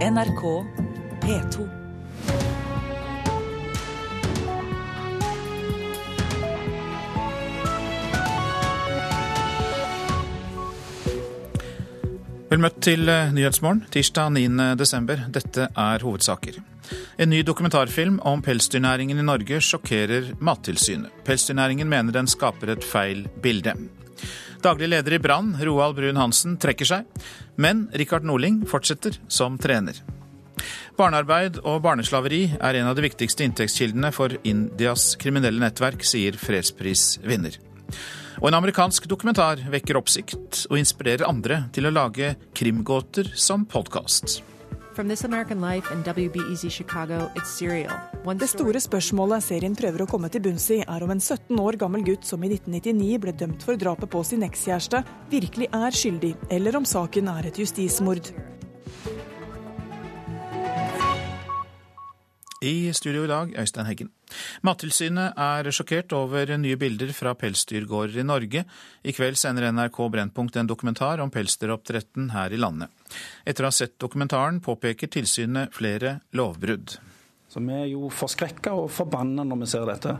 NRK P2. Vel møtt til eh, Nyhetsmorgen tirsdag 9. desember. Dette er hovedsaker. En ny dokumentarfilm om pelsdyrnæringen i Norge sjokkerer Mattilsynet. Pelsdyrnæringen mener den skaper et feil bilde. Daglig leder i Brann, Roald Brun-Hansen, trekker seg, men Rikard Norling fortsetter som trener. Barnearbeid og barneslaveri er en av de viktigste inntektskildene for Indias kriminelle nettverk, sier fredsprisvinner. Og en amerikansk dokumentar vekker oppsikt og inspirerer andre til å lage krimgåter som podkast. Det store spørsmålet serien prøver å komme til bunns i, er om en 17 år gammel gutt som i 1999 ble dømt for drapet på sin ekskjæreste, virkelig er skyldig, eller om saken er et justismord. I studio i dag, Øystein Heggen. Mattilsynet er sjokkert over nye bilder fra pelsdyrgårder i Norge. I kveld sender NRK Brennpunkt en dokumentar om pelsdyroppdretten her i landet. Etter å ha sett dokumentaren påpeker tilsynet flere lovbrudd. Så Vi er jo forskrekka og forbanna når vi ser dette.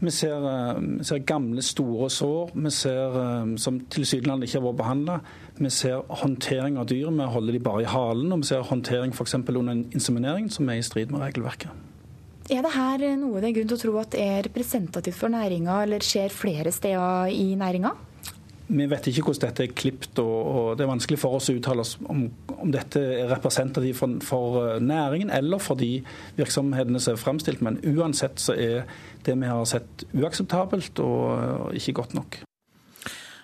Vi ser, eh, vi ser, gamle, store sår vi ser, eh, som tilsynelatende ikke har vært behandla. Vi ser håndtering av dyr, vi holder de bare i halen. Og vi ser håndtering f.eks. under inseminering som er i strid med regelverket. Er det her noe det er grunn til å tro at er representativt for næringa, eller skjer flere steder i næringa? Vi vet ikke hvordan dette er klipt, og, det er vanskelig for oss å uttale oss om, om dette er representativt for, for, eh, næringen eller for de virksomhetene som er fremstilt. Men uansett så er det vi har sett uakseptabelt og, ikke godt nok.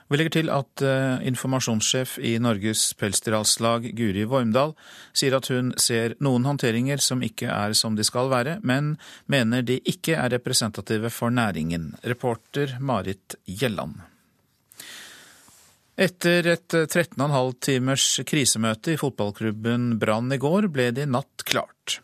Vi legger til at uh, informasjonssjef i Norges Pelsdyralslag, Guri Vormdal, sier at hun ser noen håndteringer som ikke er som de skal være, men mener de ikke er representative for næringen. Reporter Marit Gjelland. Etter et 13,5 eh, timers krisemøte i fotballklubben Brann i går, ble det i natt klart.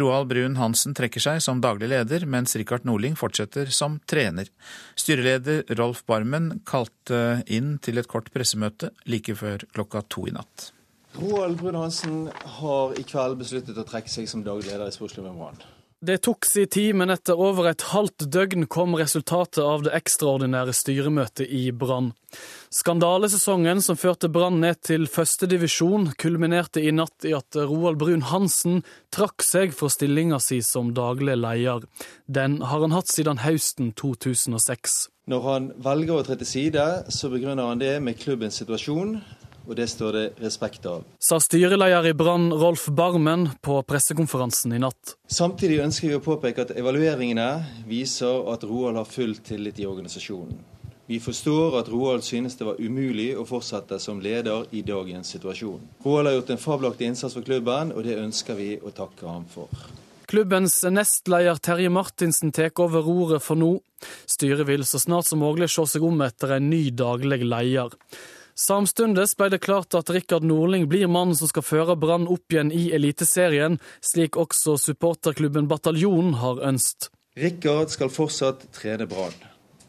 Roald Brun-Hansen trekker seg som daglig leder, mens Rikard Norling fortsetter som trener. Styreleder Rolf Barmen kalte inn til et kort pressemøte like før klokka to i natt. Roald Brun-Hansen har i kveld besluttet å trekke seg som daglig leder i sportsklubben Brann. Det tok sin tid, men etter over et halvt døgn kom resultatet av det ekstraordinære styremøtet i Brann. Skandalesesongen som førte Brann ned til førstedivisjon, kulminerte i natt i at Roald Brun-Hansen trakk seg fra stillinga si som daglig leder. Den har han hatt siden høsten 2006. Når han velger å tre til side, så begrunner han det med klubbens situasjon og det står det respekt av. Sa styreleder i Brann Rolf Barmen på pressekonferansen i natt. Samtidig ønsker vi å påpeke at evalueringene viser at Roald har full tillit i organisasjonen. Vi forstår at Roald synes det var umulig å fortsette som leder i dagens situasjon. Roald har gjort en fabelaktig innsats for klubben, og det ønsker vi å takke ham for. Klubbens nestleder Terje Martinsen tar over roret for nå. Styret vil så snart som mulig se seg om etter en ny daglig leder. Samtidig ble det klart at Rikard Nordling blir mannen som skal føre Brann opp igjen i Eliteserien, slik også supporterklubben Bataljonen har ønskt. Rikard skal fortsatt trene Brann,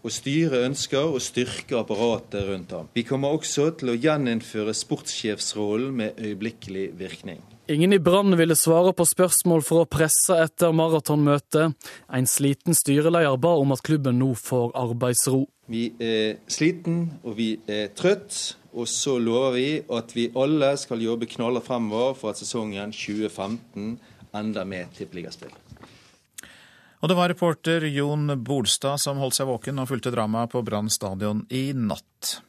og styret ønsker å styrke apparatet rundt ham. Vi kommer også til å gjeninnføre sportssjefsrollen med øyeblikkelig virkning. Ingen i Brann ville svare på spørsmål for å presse etter maratonmøtet. En sliten styreleder ba om at klubben nå får arbeidsro. Vi er sliten og vi er trøtt, og så lover vi at vi alle skal jobbe knaller fremover for at sesongen 2015 ender med tippeligaspill. Og det var reporter Jon Bolstad som holdt seg våken og fulgte dramaet på Brann stadion i natt.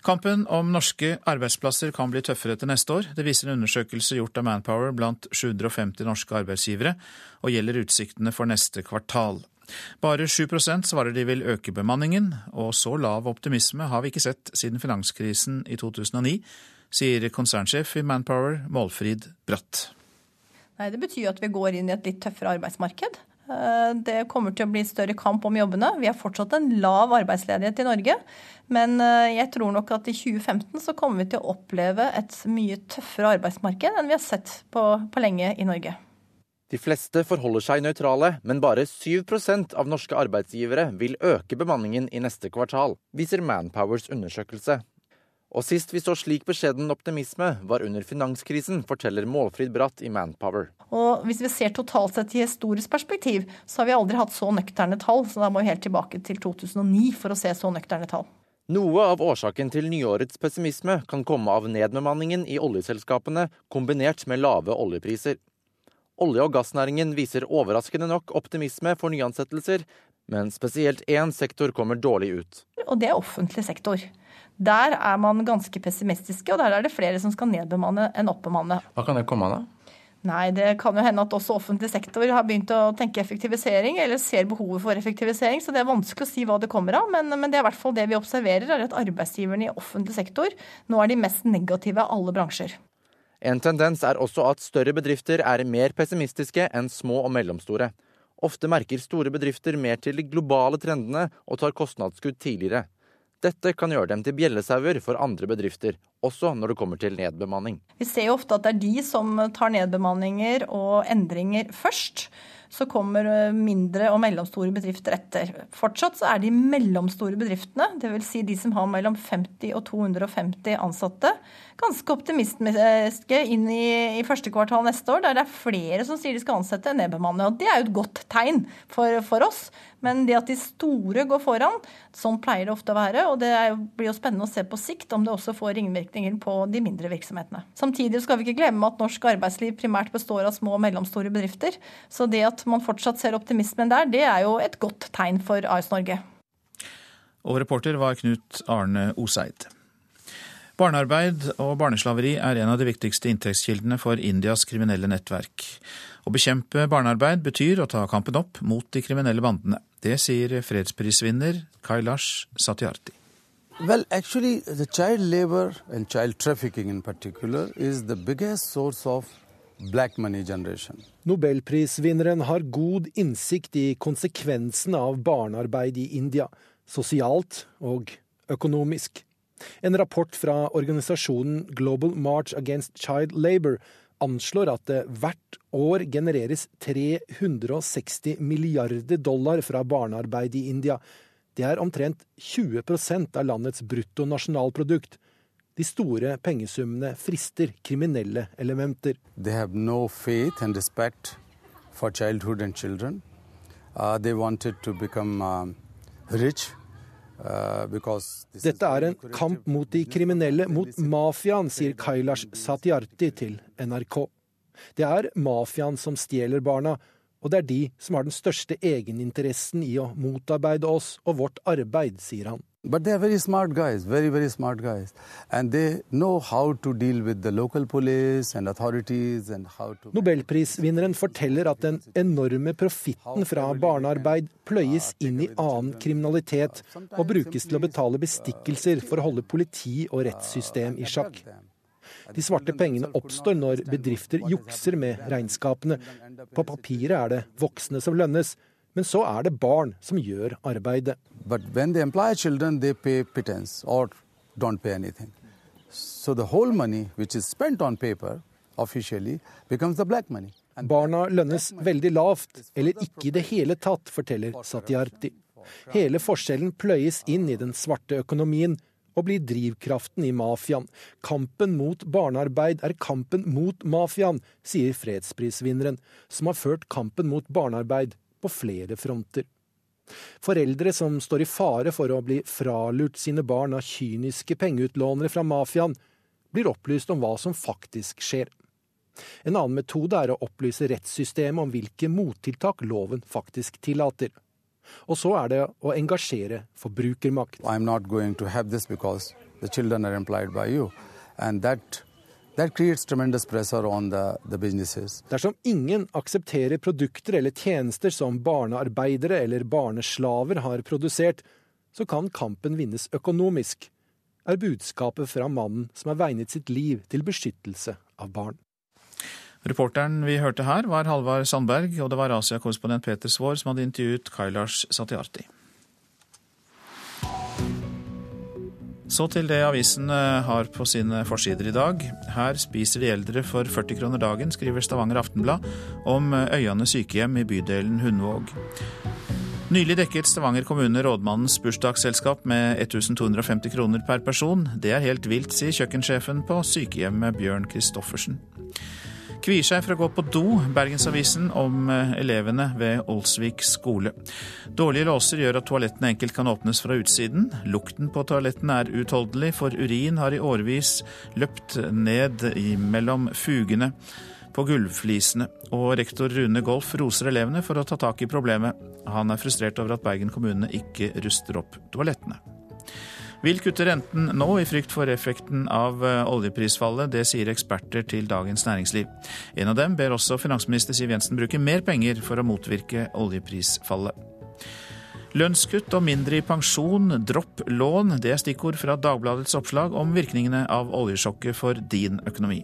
Kampen om norske arbeidsplasser kan bli tøffere til neste år. Det viser en undersøkelse gjort av Manpower blant 750 norske arbeidsgivere, og gjelder utsiktene for neste kvartal. Bare 7% svarer de vil øke bemanningen, og så lav optimisme har vi ikke sett siden finanskrisen i 2009, sier konsernsjef i Manpower, Målfrid Bratt. Nei, Det betyr at vi går inn i et litt tøffere arbeidsmarked. Eh, det kommer til å bli større kamp om jobbene. Vi har fortsatt en lav arbeidsledighet i Norge. Men eh, jeg tror nok at i 2015 så kommer vi til å oppleve et mye tøffere arbeidsmarked enn vi har sett på, på lenge i Norge. De fleste forholder seg nøytrale, men bare 7% av norske arbeidsgivere vil øke bemanningen i neste kvartal, viser Manpowers undersøkelse. Og sist vi så slik beskjeden optimisme, var under finanskrisen, forteller Målfrid Bratt i Manpower. Og hvis vi ser totalt sett i historisk perspektiv, så har vi aldri hatt så nøkterne tall. Så da må vi helt tilbake til 2009 for å se så nøkterne tall. Noe av årsaken til nyårets pessimisme kan komme av nedbemanningen i oljeselskapene, kombinert med lave oljepriser. Olje- og gassnæringen viser overraskende nok optimisme for nyansettelser, men spesielt én sektor kommer dårlig ut. Og det er offentlig sektor. Der er man ganske pessimistiske, og der er det flere som skal nedbemanne enn oppbemanne. Hva kan det komme av, da? Nei, det kan jo hende at også offentlig sektor har begynt å tenke effektivisering, eller ser behovet for effektivisering. Så det er vanskelig å si hva det kommer av. Men, men det er i hvert fall det vi observerer, er at arbeidsgiverne i offentlig sektor nå er de mest negative av alle bransjer. En tendens er også at større bedrifter er mer pessimistiske enn små og mellomstore. Ofte merker store bedrifter mer til de globale trendene og tar kostnadsskudd tidligere. Dette kan gjøre dem til bjellesauer for andre bedrifter, også når det kommer til nedbemanning. Vi ser jo ofte at det er de som tar nedbemanninger og endringer først. Så kommer eh, mindre og mellomstore bedrifter etter. Fortsatt så er de mellomstore bedriftene, dvs. Si de som har mellom 50 og 250 ansatte, ganske optimistiske inn i, i, første kvartal neste år, der det er flere som sier de skal ansette enn nedbemanne. Og det er jo et godt tegn for, for, oss. Men det at de store går foran, sånn pleier det ofte å være. Og det jo, blir jo spennende å se på sikt om det også får ringvirkninger på de mindre virksomhetene. Samtidig skal vi ikke glemme at norsk arbeidsliv primært består av små og mellomstore bedrifter. Så det at man fortsatt ser optimismen der, det er jo et godt tegn for AS Norge. Og reporter var Knut Arne Oseid. Barnearbeid og barneslaveri er en av de viktigste inntektskildene for Indias kriminelle nettverk. Å bekjempe barnearbeid betyr å ta kampen opp mot de kriminelle bandene. Det sier fredsprisvinner Kailash Satyarthi. Well, actually, the child labor and child trafficking in particular is the biggest source of. Nobelprisvinneren har god innsikt i konsekvensen av barnearbeid i India, sosialt og økonomisk. En rapport fra organisasjonen Global March Against Child Labour anslår at det hvert år genereres 360 milliarder dollar fra barnearbeid i India. Det er omtrent 20% av landets bruttonasjonalprodukt. De store pengesummene frister kriminelle elementer. They have no faith and respect for childhood and children. Uh, they wanted to become uh, rich Uh, Dette er en kamp mot de kriminelle, mot mafiaen, sier Kailash Satyarthi til NRK. Det er mafiaen som stjeler barna, og det er de som har den største egeninteressen i å motarbeide oss og vårt arbeid, sier han. But they are very smart guys, very, very smart guys. And they know how to deal with the local police and authorities and how to... Nobelprisvinneren forteller at den enorme profitten fra barnearbeid pløyes inn i annen kriminalitet og brukes til å betale bestikkelser for å holde politi og rettssystem i sjakk. De svarte pengene oppstår når bedrifter jukser med regnskapene. På papiret er det voksne som lønnes, men så er det barn som gjør arbeidet. But when they employ children, they pay pittance or don't pay anything. So the whole money which is spent on paper officially becomes the black money. Barna lønnes veldig lavt, eller ikke i det hele tatt, forteller Satyarthi. Hele forskjellen pløyes inn i den svarte økonomien og blir drivkraften i mafiaen. Kampen mot barnearbeid er kampen mot mafiaen, sier fredsprisvinneren, som har ført kampen mot barnearbeid på flere fronter. Foreldre som står i fare for å bli fralurt sine barn av kyniske pengeutlånere fra mafiaen, blir opplyst om hva som faktisk skjer. En annen metode er å opplyse rettssystemet om hvilke mottiltak loven faktisk tillater. Og så er det å engasjere forbrukermakt. I'm not going to have this because the children are employed by you. And that Dersom ingen aksepterer produkter eller tjenester som barnearbeidere eller barneslaver har produsert, så kan kampen vinnes økonomisk, er budskapet fra mannen som har vegnet sitt liv til beskyttelse av barn. Reporteren vi hørte her, var Halvard Sandberg, og det var Asia-korrespondent Peter Svaar som hadde intervjuet Kailash Satyarthi. Så til det avisen har på sine forsider i dag. Her spiser de eldre for 40 kroner dagen, skriver Stavanger Aftenblad om Øyane sykehjem i bydelen Hundvåg. Nylig dekket Stavanger kommune rådmannens bursdagsselskap med 1250 kroner per person. Det er helt vilt, sier kjøkkensjefen på sykehjemmet Bjørn Christoffersen. Kvier seg for å gå på do, Bergensavisen om eh, elevene ved Olsvik skole. Dårlige låser gjør at toalettene enkelt kan åpnes fra utsiden. Lukten på toalettene er utholdelig, for urin har i årevis løpt ned mellom fugene på gulvflisene. Og rektor Rune Golf roser elevene for å ta tak i problemet. Han er frustrert over at Bergen kommune ikke ruster opp toalettene vil kutte renten nå i frykt for effekten av eh, oljeprisfallet. Det sier eksperter til Dagens Næringsliv. En av dem ber også finansminister Siv Jensen bruke mer penger for å motvirke oljeprisfallet. Lønnskutt og mindre i pensjon, dropp lån, det er stikkord fra Dagbladets oppslag om virkningene av oljesjokket for din økonomi.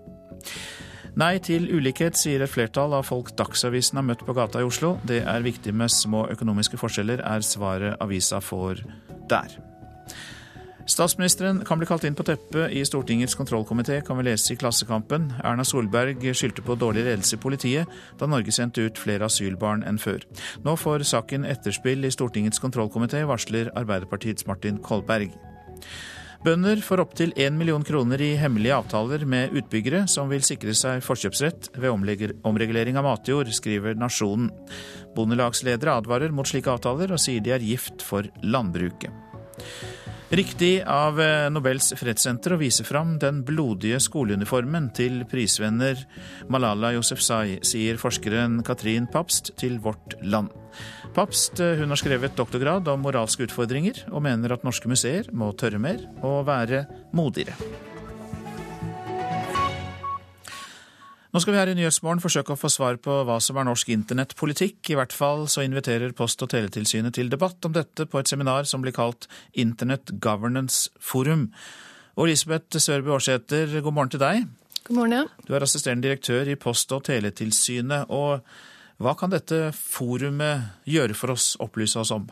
Nei til ulikhet, sier et flertall av folk Dagsavisen har møtt på gata i Oslo. Det er viktig med små økonomiske forskjeller, er svaret avisa får der. Statsministeren kan bli kalt inn på teppet i Stortingets kontrollkomité, kan vi lese i Klassekampen. Erna Solberg skyldte på dårlig ledelse i politiet da Norge sendte ut flere asylbarn enn før. Nå får saken etterspill i Stortingets kontrollkomité, varsler Arbeiderpartiets Martin Kolberg. Bønder får opptil 1 million kroner i hemmelige avtaler med utbyggere som vil sikre seg forkjøpsrett ved omregulering av matjord, skriver Nasjonen. Bondelagsledere advarer mot slike avtaler og sier de er gift for landbruket. Riktig av eh, Nobels fredssenter å vise fram den blodige skoleuniformen til prisvenner Malala Yousefzai, sier forskeren Katrin Papst til Vårt Land. Papst eh, hun har skrevet doktorgrad om moralske utfordringer, og mener at norske museer må tørre mer og være modigere. Nå skal vi her i Nyhetsmorgen forsøke å få svar på hva som er norsk internettpolitikk. I hvert fall så inviterer Post- og teletilsynet til debatt om dette på et seminar som blir kalt Internet Governance Forum. Og Elisabeth Sørby Aarsæter, god morgen til deg. God morgen, ja. Du er assisterende direktør i Post- og teletilsynet. Og hva kan dette forumet gjøre for oss, opplyse oss om?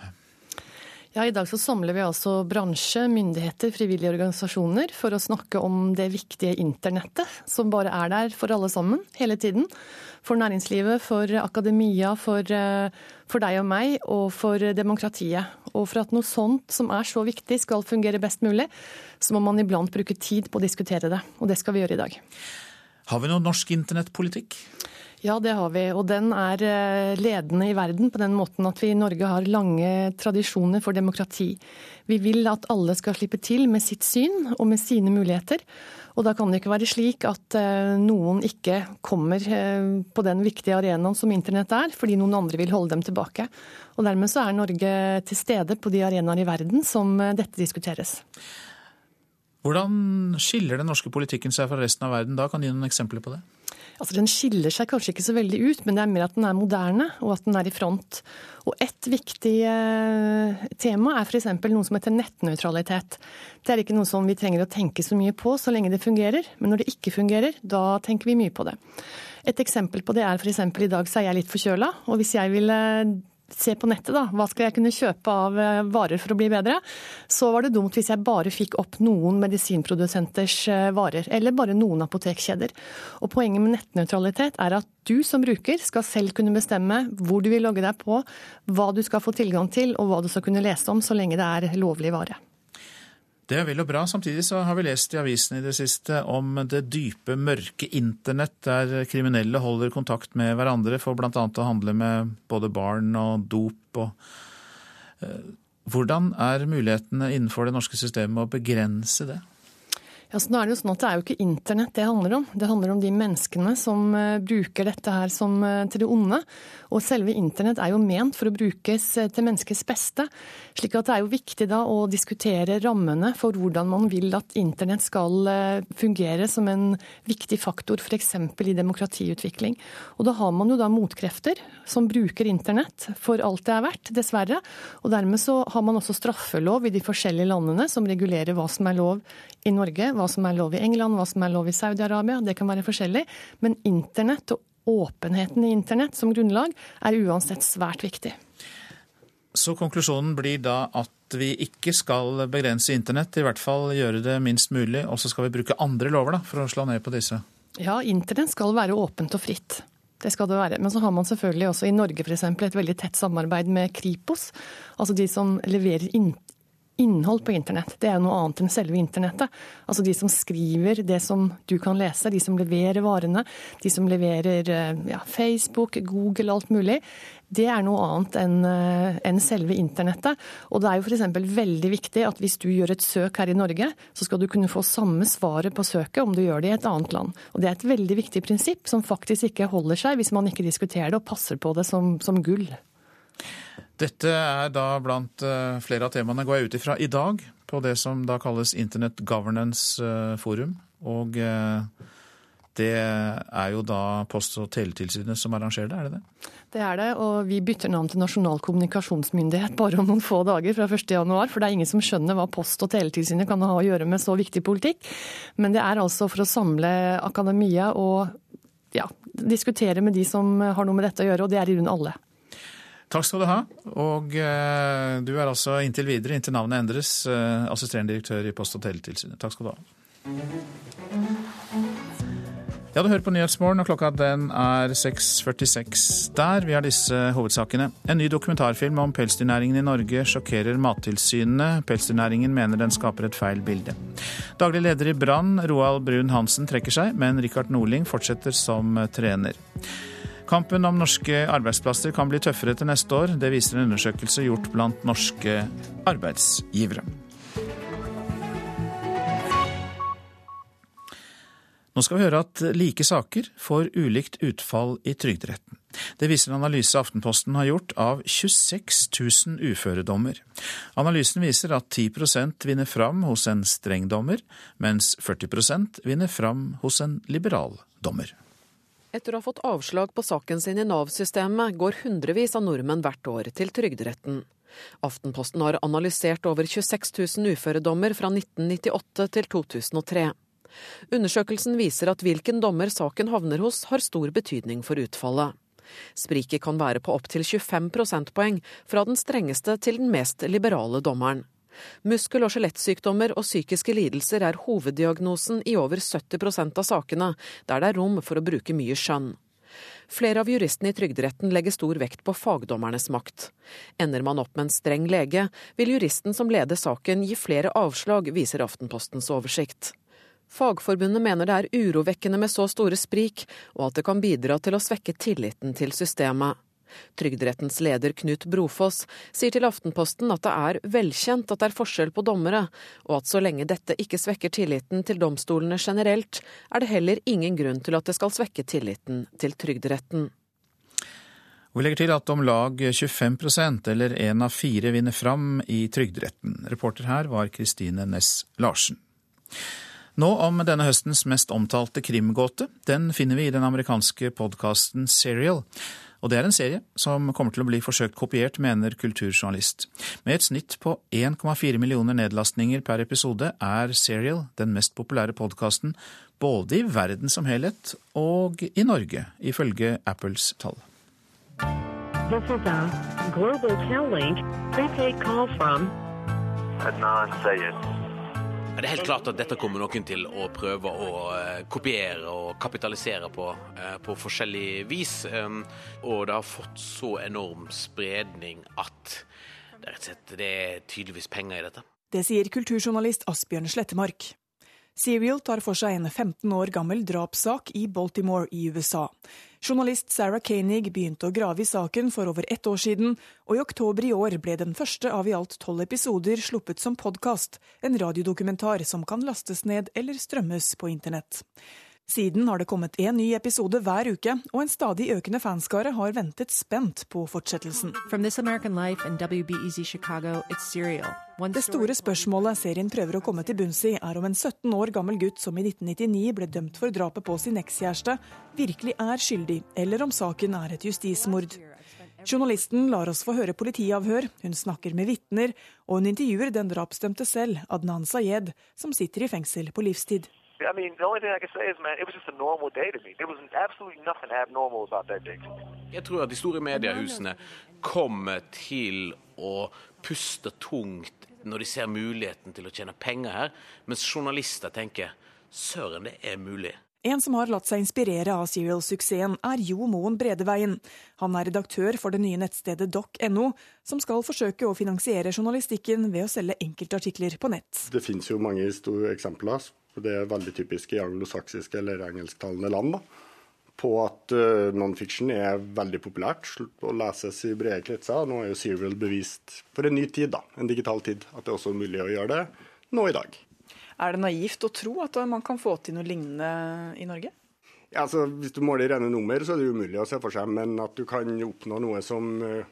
Ja, I dag så samler vi altså bransje, myndigheter, frivillige organisasjoner for å snakke om det viktige internettet, som bare er der for alle sammen hele tiden. For næringslivet, for akademia, for, eh, for deg og meg, og for demokratiet. Og for at noe sånt som er så viktig skal fungere best mulig, så må man iblant bruke tid på å diskutere det. Og det skal vi gjøre i dag. Har vi noen norsk internettpolitikk? Ja, det har vi. Og den er eh, ledende i verden på den måten at vi i Norge har lange tradisjoner for demokrati. Vi vil at alle skal slippe til med sitt syn og med sine muligheter. Og da kan det ikke være slik at eh, noen ikke kommer eh, på den viktige arenaen som internett er, fordi noen andre vil holde dem tilbake. Og dermed så er Norge til stede på de arenaer i verden som dette diskuteres. Hvordan skiller den norske politikken seg fra resten av verden da? Kan du gi noen eksempler på det? Altså, Den skiller seg kanskje ikke så veldig ut, men det er mer at den er moderne og at den er i front. Og Et viktig eh, tema er f.eks. noe som heter nettnøytralitet. Det er ikke noe som vi trenger å tenke så mye på så lenge det fungerer, men når det ikke fungerer, da tenker vi mye på det. Et eksempel på det er f.eks. i dag så er jeg litt forkjøla, og hvis jeg ville se på nettet, da. Hva skal jeg kunne kjøpe av eh, varer for å bli bedre? Så var det dumt hvis jeg bare fikk opp noen medisinprodusenters eh, varer, eller bare noen apotekkjeder. Og poenget med nettnøytralitet er at du som bruker skal selv kunne bestemme hvor du vil logge deg på, hva du skal få tilgang til, og hva du skal kunne lese om, så lenge det er lovlig vare. Det er vel og bra. Samtidig så har vi lest i avisene i det siste om det dype, mørke internett, der kriminelle holder kontakt med hverandre for bl.a. å handle med både barn og dop. Og, eh, hvordan er mulighetene innenfor det norske systemet å begrense det? Ja, så nå er Det jo sånn at det er jo ikke internett det handler om. Det handler om de menneskene som eh, bruker dette her som, eh, til det onde. Og selve internett er jo ment for å brukes eh, til menneskets beste. slik at det er jo viktig da å diskutere rammene for hvordan man vil at internett skal fungere som en viktig faktor f.eks. i demokratiutvikling. Og da har man jo da motkrefter som bruker internett for alt det er verdt, dessverre. Og dermed så har man også straffelov i de forskjellige landene som regulerer hva som er lov i Norge, hva som er lov i England, hva som er lov i Saudi-Arabia. Det kan være forskjellig. Men internett og åpenheten i internett som grunnlag er uansett svært viktig. Så konklusjonen blir da at vi ikke skal begrense internett, i hvert fall gjøre det minst mulig, og så skal vi bruke andre lover da, for å slå ned på disse? Ja, internett skal være åpent og fritt. Det skal det være. Men så har man selvfølgelig også i Norge eksempel, et veldig tett samarbeid med Kripos. Altså de som leverer inn, innhold på internett. Det er noe annet enn selve internettet. Altså de som skriver det som du kan lese, de som leverer varene, de som leverer eh, ja, Facebook, Google, alt mulig. Det er noe annet enn eh, en selve internettet. Og det er jo f.eks. veldig viktig at hvis du gjør et søk her i Norge, så skal du kunne få samme svaret på søket om du gjør det i et annet land. Og det er et veldig viktig prinsipp som faktisk ikke holder seg hvis man ikke diskuterer det og passer på det som, som gull. Dette er da blant eh, flere av temaene, går jeg ut ifra, i dag på det som da kalles Internet Governance eh, Forum. Og eh, det er jo da Post- og teletilsynet som arrangerer det, er det det? Det er det, og vi bytter navn til Nasjonal kommunikasjonsmyndighet bare om noen få dager fra 1.1. For det er ingen som skjønner hva Post- og teletilsynet kan ha å gjøre med så viktig politikk. Men det er altså for å samle akademia og ja, diskutere med de som har noe med dette å gjøre, og det er i grunnen alle. Takk skal du ha. Og eh, du er altså inntil videre, inntil navnet endres, eh, assisterende direktør i Post- og teletilsynet. Takk skal du ha. Ja, du hører på Nyhetsmorgen, og klokka den er 6.46 der. Vi har disse hovedsakene. En ny dokumentarfilm om pelsdyrnæringen i Norge sjokkerer Mattilsynet. Pelsdyrnæringen mener den skaper et feil bilde. Daglig leder i Brann, Roald Brun Hansen, trekker seg, men Rikard Norling fortsetter som trener. Kampen om norske arbeidsplasser kan bli tøffere til neste år. Det viser en undersøkelse gjort blant norske arbeidsgivere. Nå skal vi høre at like saker får ulikt utfall i Trygderetten. Det viser en analyse Aftenposten har gjort av 26 000 uføredommer. Analysen viser at 10% vinner fram hos en streng dommer, mens 40% vinner fram hos en liberal dommer. Etter å ha fått avslag på saken sin i Nav-systemet, går hundrevis av nordmenn hvert år til Trygderetten. Aftenposten har analysert over 26 000 uføredommer fra 1998 til 2003. Undersøkelsen viser at hvilken dommer saken havner hos, har stor betydning for utfallet. Spriket kan være på opptil 25 prosentpoeng fra den strengeste til den mest liberale dommeren. Muskel- og skjelettsykdommer og psykiske lidelser er hoveddiagnosen i over 70% av sakene, der det er rom for å bruke mye skjønn. Flere av juristene i Trygderetten legger stor vekt på fagdommernes makt. Ender man opp med en streng lege, vil juristen som leder saken gi flere avslag, viser Aftenpostens oversikt. Fagforbundet mener det er urovekkende med så store sprik, og at det kan bidra til å svekke tilliten til systemet. Trygderettens leder Knut Brofoss sier til Aftenposten at det er velkjent at det er forskjell på dommere, og at så lenge dette ikke svekker tilliten til domstolene generelt, er det heller ingen grunn til at det skal svekke tilliten til Trygderetten. Vi legger til at om lag 25% eller én av fire vinner fram i Trygderetten. Reporter her var Kristine Næss Larsen. Nå om denne høstens mest omtalte krimgåte. Den finner vi i den amerikanske podkasten Serial. Og det er en serie som kommer til å bli forsøkt kopiert, mener kulturjournalist. Med et snitt på 1,4 millioner nedlastninger per episode er Serial den mest populære podkasten både i verden som helhet og i Norge, ifølge Apples tall. This is a global Cal-Link prepaid call from Adnan Sayed. Det er helt klart at dette kommer noen til å prøve å eh, kopiere og kapitalisere på, eh, på forskjellig vis. Um, og det har fått så enorm spredning at det, og slett, det er tydeligvis penger i dette. Det sier kulturjournalist Asbjørn Slettemark. Serial tar for seg en 15 år gammel drapssak i Baltimore i USA. Journalist Sarah Koenig begynte å grave i saken for over ett år siden, og i oktober i år ble den første av i alt tolv episoder sluppet som podkast, en radiodokumentar som kan lastes ned eller strømmes på internett. Siden har det kommet én ny episode hver uke, og en stadig økende fanskare har ventet spent på fortsettelsen. Det store spørsmålet serien prøver å komme til bunns i, er om en 17 år gammel gutt som i 1999 ble dømt for drapet på sin ekskjæreste, virkelig er skyldig, eller om saken er et justismord. Journalisten lar oss få høre politiavhør, hun snakker med vitner, og hun intervjuer den drapsdømte selv, Adnan Sayed, som sitter i fengsel på livstid. I mean, the only thing I can say is, man, it was just a normal day to me. There was absolutely nothing abnormal about that day. Jeg tror at de store mediehusene kommer til å puste tungt når de ser muligheten til å tjene penger her, mens journalister tenker søren, det er mulig. En som har latt seg inspirere av Serial-suksessen, er Jo Moen Bredeveien. Han er redaktør for det nye nettstedet doc.no, som skal forsøke å finansiere journalistikken ved å selge enkeltartikler på nett. Det finnes jo mange store eksempler. Det er veldig typisk i anglosaksiske eller engelsktalende land. da på at uh, non-fiction er veldig populært og leses i brede kretser. Nå er jo Serial bevist for en ny tid, da, en digital tid, at det er også mulig å gjøre det nå i dag. Er det naivt å tro at man kan få til noe lignende i Norge? Ja, altså, hvis du måler rene nummer, så er det umulig å se for seg. Men at du kan oppnå noe som uh,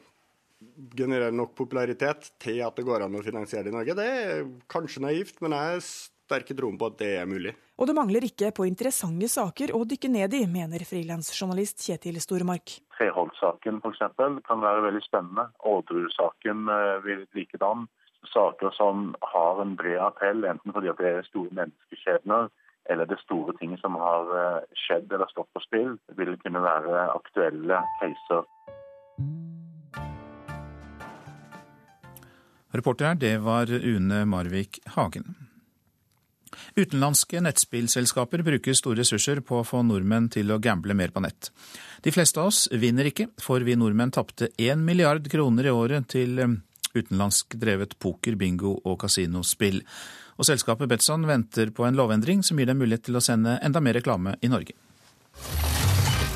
genererer nok popularitet til at det går an å finansiere det i Norge, det er kanskje naivt, men jeg er ikke troen på at det er mulig. Og det mangler ikke på interessante saker å dykke ned i, mener frilansjournalist Kjetil Stormark. Treholt-saken f.eks. kan være veldig spennende. Orderud-saken vil likedan. Saker som har en bred appell, enten fordi det er store menneskeskjebner eller det store ting som har eh, skjedd eller stått på spill, vil kunne være aktuelle caser. Reporter her, det var Une Marvik Hagen. Utenlandske nettspillselskaper bruker store ressurser på å få nordmenn til å gamble mer på nett. De fleste av oss vinner ikke, for vi nordmenn tapte én milliard kroner i året til eh, utenlandsk drevet poker, bingo og kasinospill. Og selskapet Betson venter på en lovendring som gir dem mulighet til å sende enda mer reklame i Norge.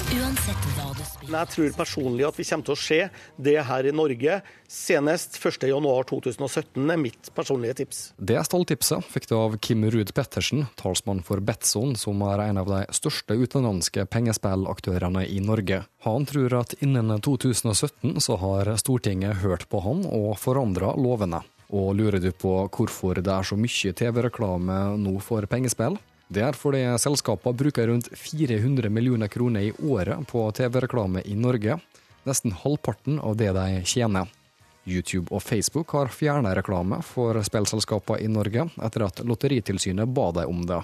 Uansett hva du spiller. Men jeg tror personlig at vi kommer til å se det her i Norge senest 1.1.2017, er mitt personlige tips. Det stalltipset fikk du av Kim Ruud Pettersen, talsmann for Betson, som er en av de største utenlandske pengespillaktørene i Norge. Han tror at innen 2017 så har Stortinget hørt på han og forandra lovene. Og lurer du på hvorfor det er så mye TV-reklame nå for pengespill? Det er fordi selskapene bruker rundt 400 millioner kroner i året på TV-reklame i Norge. Nesten halvparten av det de tjener. YouTube og Facebook har fjernet reklame for spillselskapene i Norge etter at Lotteritilsynet ba dem om det.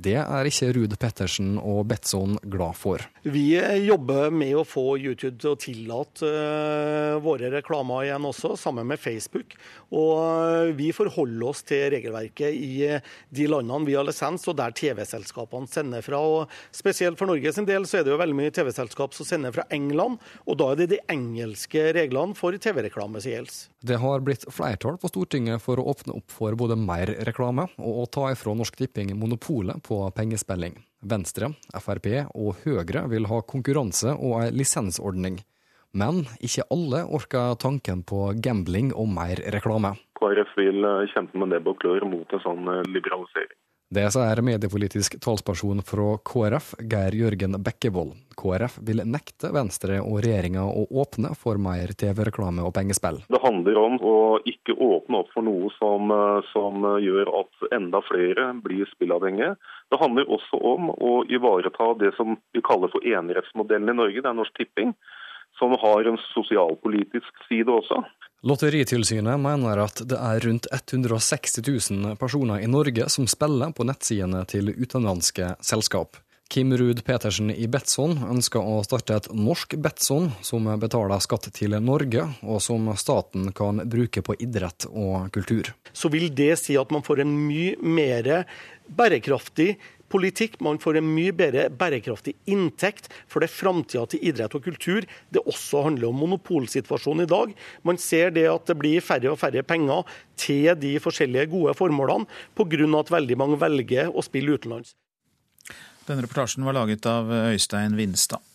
Det er ikke Ruud Pettersen og Betson glad for. Vi jobber med å få YouTube til å tillate uh, våre reklamer igjen også, sammen med Facebook. Og uh, vi forholder oss til regelverket i uh, de landene vi har lisens, og der TV-selskapene sender fra. Og spesielt for Norge sin del så er det jo veldig mye TV-selskap som sender fra England, og da er det de engelske reglene for TV-reklame som gjelder. Det har blitt flertall på Stortinget for å åpne opp for både mer reklame og å ta ifra Norsk Tipping monopolet på pengespilling. Venstre, Frp og Høyre vil ha konkurranse og ei lisensordning. Men ikke alle orker tanken på gambling og mer reklame. KrF vil kjempe med nebb og klør mot en sånn liberalisering. Det sier mediepolitisk talsperson fra KrF, Geir Jørgen Bekkevold. KrF vil nekte Venstre og regjeringa å åpne for mer TV-reklame og pengespill. Det handler om å ikke åpne opp for noe som, som gjør at enda flere blir spillavhengige. Det handler også om å ivareta det som vi kaller for enerettsmodellen i Norge, det er Norsk Tipping som har en sosialpolitisk side også. Lotteritilsynet mener at det er rundt 160 000 personer i Norge som spiller på nettsidene til utenlandske selskap. Kim Ruud Petersen i Betson ønsker å starte et norsk Betson som betaler skatt til Norge, og som staten kan bruke på idrett og kultur. Så vil det si at man får en mye mer bærekraftig politikk. Man får en mye bedre bærekraftig inntekt for det framtida til idrett og kultur. Det også handler om monopolsituasjonen i dag. Man ser det at det blir færre og færre penger til de forskjellige gode formålene, pga. at veldig mange velger å spille utenlands. Denne reportasjen var laget av Øystein Vinstad.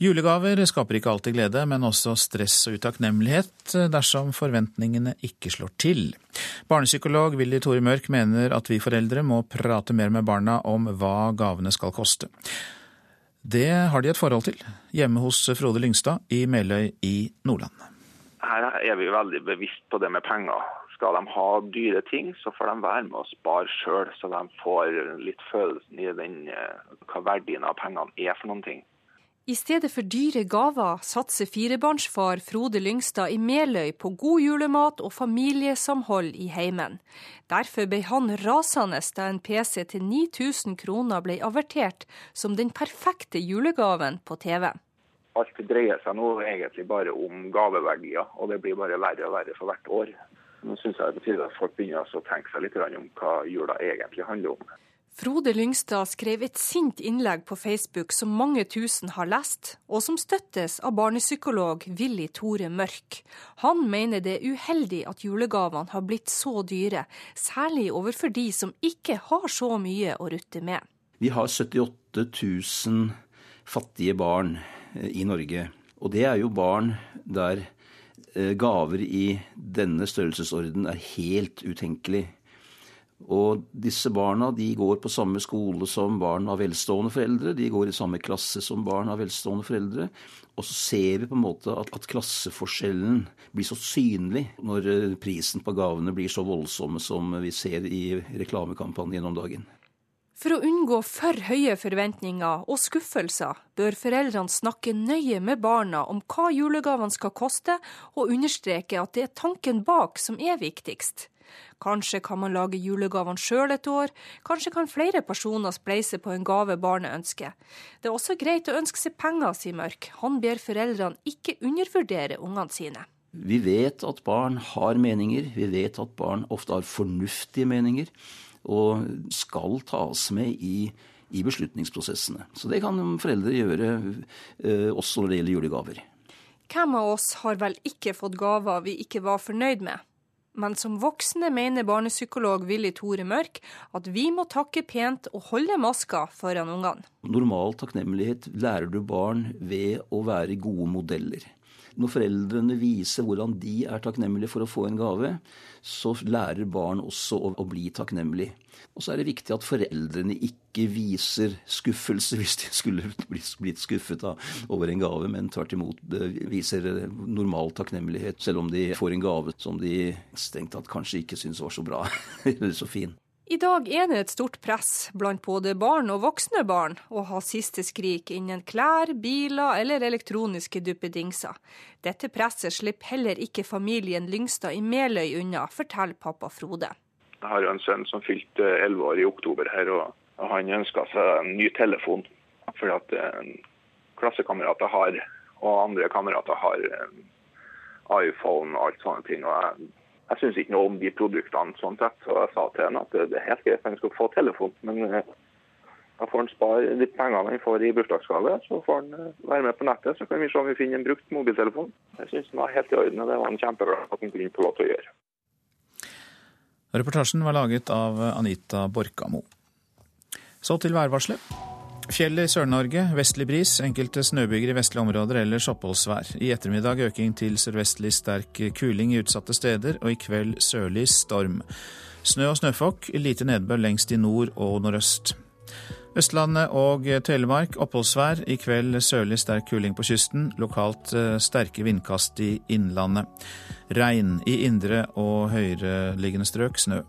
Julegaver skaper ikke alltid glede, men også stress og utakknemlighet dersom forventningene ikke slår til. Barnepsykolog Willy Tore Mørk mener at vi foreldre må prate mer med barna om hva gavene skal koste. Det har de et forhold til, hjemme hos Frode Lyngstad i Meløy i Nordland. Her er vi veldig bevisst på det med penger. Skal de ha dyre ting, så får de være med å spare sjøl, så de får litt følelsen i den, hva verdien av pengene er for noen ting. I stedet for dyre gaver satser firebarnsfar Frode Lyngstad i Meløy på god julemat og familiesamhold i heimen. Derfor ble han rasende da en PC til 9000 kroner ble avertert som den perfekte julegaven på TV. Alt dreier seg nå egentlig bare om gaveverdier, og det blir bare verre og verre for hvert år. Nå syns jeg det betyr at folk begynner å tenke seg litt om hva jula egentlig handler om. Frode Lyngstad skrev et sint innlegg på Facebook som mange tusen har lest, og som støttes av barnepsykolog Willy Tore Mørk. Han mener det er uheldig at julegavene har blitt så dyre, særlig overfor de som ikke har så mye å rutte med. Vi har 78 000 fattige barn eh, i Norge. Og det er jo barn der eh, gaver i denne størrelsesorden er helt utenkelig. Og disse barna de går på samme skole som barn av velstående foreldre. De går i samme klasse som barn av velstående foreldre. Og så ser vi på en måte at, at klasseforskjellen blir så synlig når eh, prisen på gavene blir så voldsomme som vi ser i reklamekampanjen om dagen. For å unngå for høye forventninger og skuffelser, bør foreldrene snakke nøye med barna om hva julegavene skal koste, og understreke at det er tanken bak som er viktigst. Kanskje kan man lage julegavene sjøl et år, kanskje kan flere personer spleise på en gave barnet ønsker. Det er også greit å ønske seg penger, sier Mørk. Han ber foreldrene ikke undervurdere ungene sine. Vi vet at barn har meninger, vi vet at barn ofte har fornuftige meninger, og skal tas med i, i beslutningsprosessene. Så det kan foreldre gjøre eh, også når det gjelder julegaver. Hvem av oss har vel ikke fått gaver vi ikke var fornøyd med? Men som voksne mener barnepsykolog Willy Tore Mørk at vi må takke pent og holde maska foran ungene. Normal takknemlighet lærer du barn ved å være gode modeller. Når foreldrene viser hvordan de er takknemlige for å få en gave, så lærer barn også å, å bli takknemlig. Og så er det viktig at foreldrene ikke viser skuffelse hvis de skulle blitt skuffet da, over en gave, men tvert imot viser normal takknemlighet, selv om de får en gave som de strengt tatt kanskje ikke syns var så bra eller så fin. I dag er det et stort press blant både barn og voksne barn å ha siste skrik innen klær, biler eller elektroniske duppedingser. Dette presset slipper heller ikke familien Lyngstad i Meløy unna, forteller pappa Frode. Jeg har jo en sønn som fylte elleve år i oktober her, og han ønska seg en ny telefon. Fordi at eh, klassekamerater har, og andre kamerater har eh, iPhone og alt sånne ting. og Jeg, jeg syns ikke noe om de produktene, sånn sett, så jeg sa til henne at det er helt greit, han skal få telefon. Men eh, da får han spare de pengene han får i bursdagsgave, så får han være med på nettet. Så kan vi se om vi finner en brukt mobiltelefon. Jeg syns den var helt i orden, og det var han kjempeglad at han kunne få lov til å gjøre. Reportasjen var laget av Anita Borkamo. Så til værvarselet. Fjellet i Sør-Norge, vestlig bris, enkelte snøbyger i vestlige områder, ellers oppholdsvær. I ettermiddag øking til sørvestlig sterk kuling i utsatte steder, og i kveld sørlig storm. Snø og snøfokk, lite nedbør lengst i nord og nordøst. Østlandet og Telemark oppholdsvær. I kveld sørlig sterk kuling på kysten. Lokalt eh, sterke vindkast i innlandet. Regn i indre og høyereliggende strøk. Snø.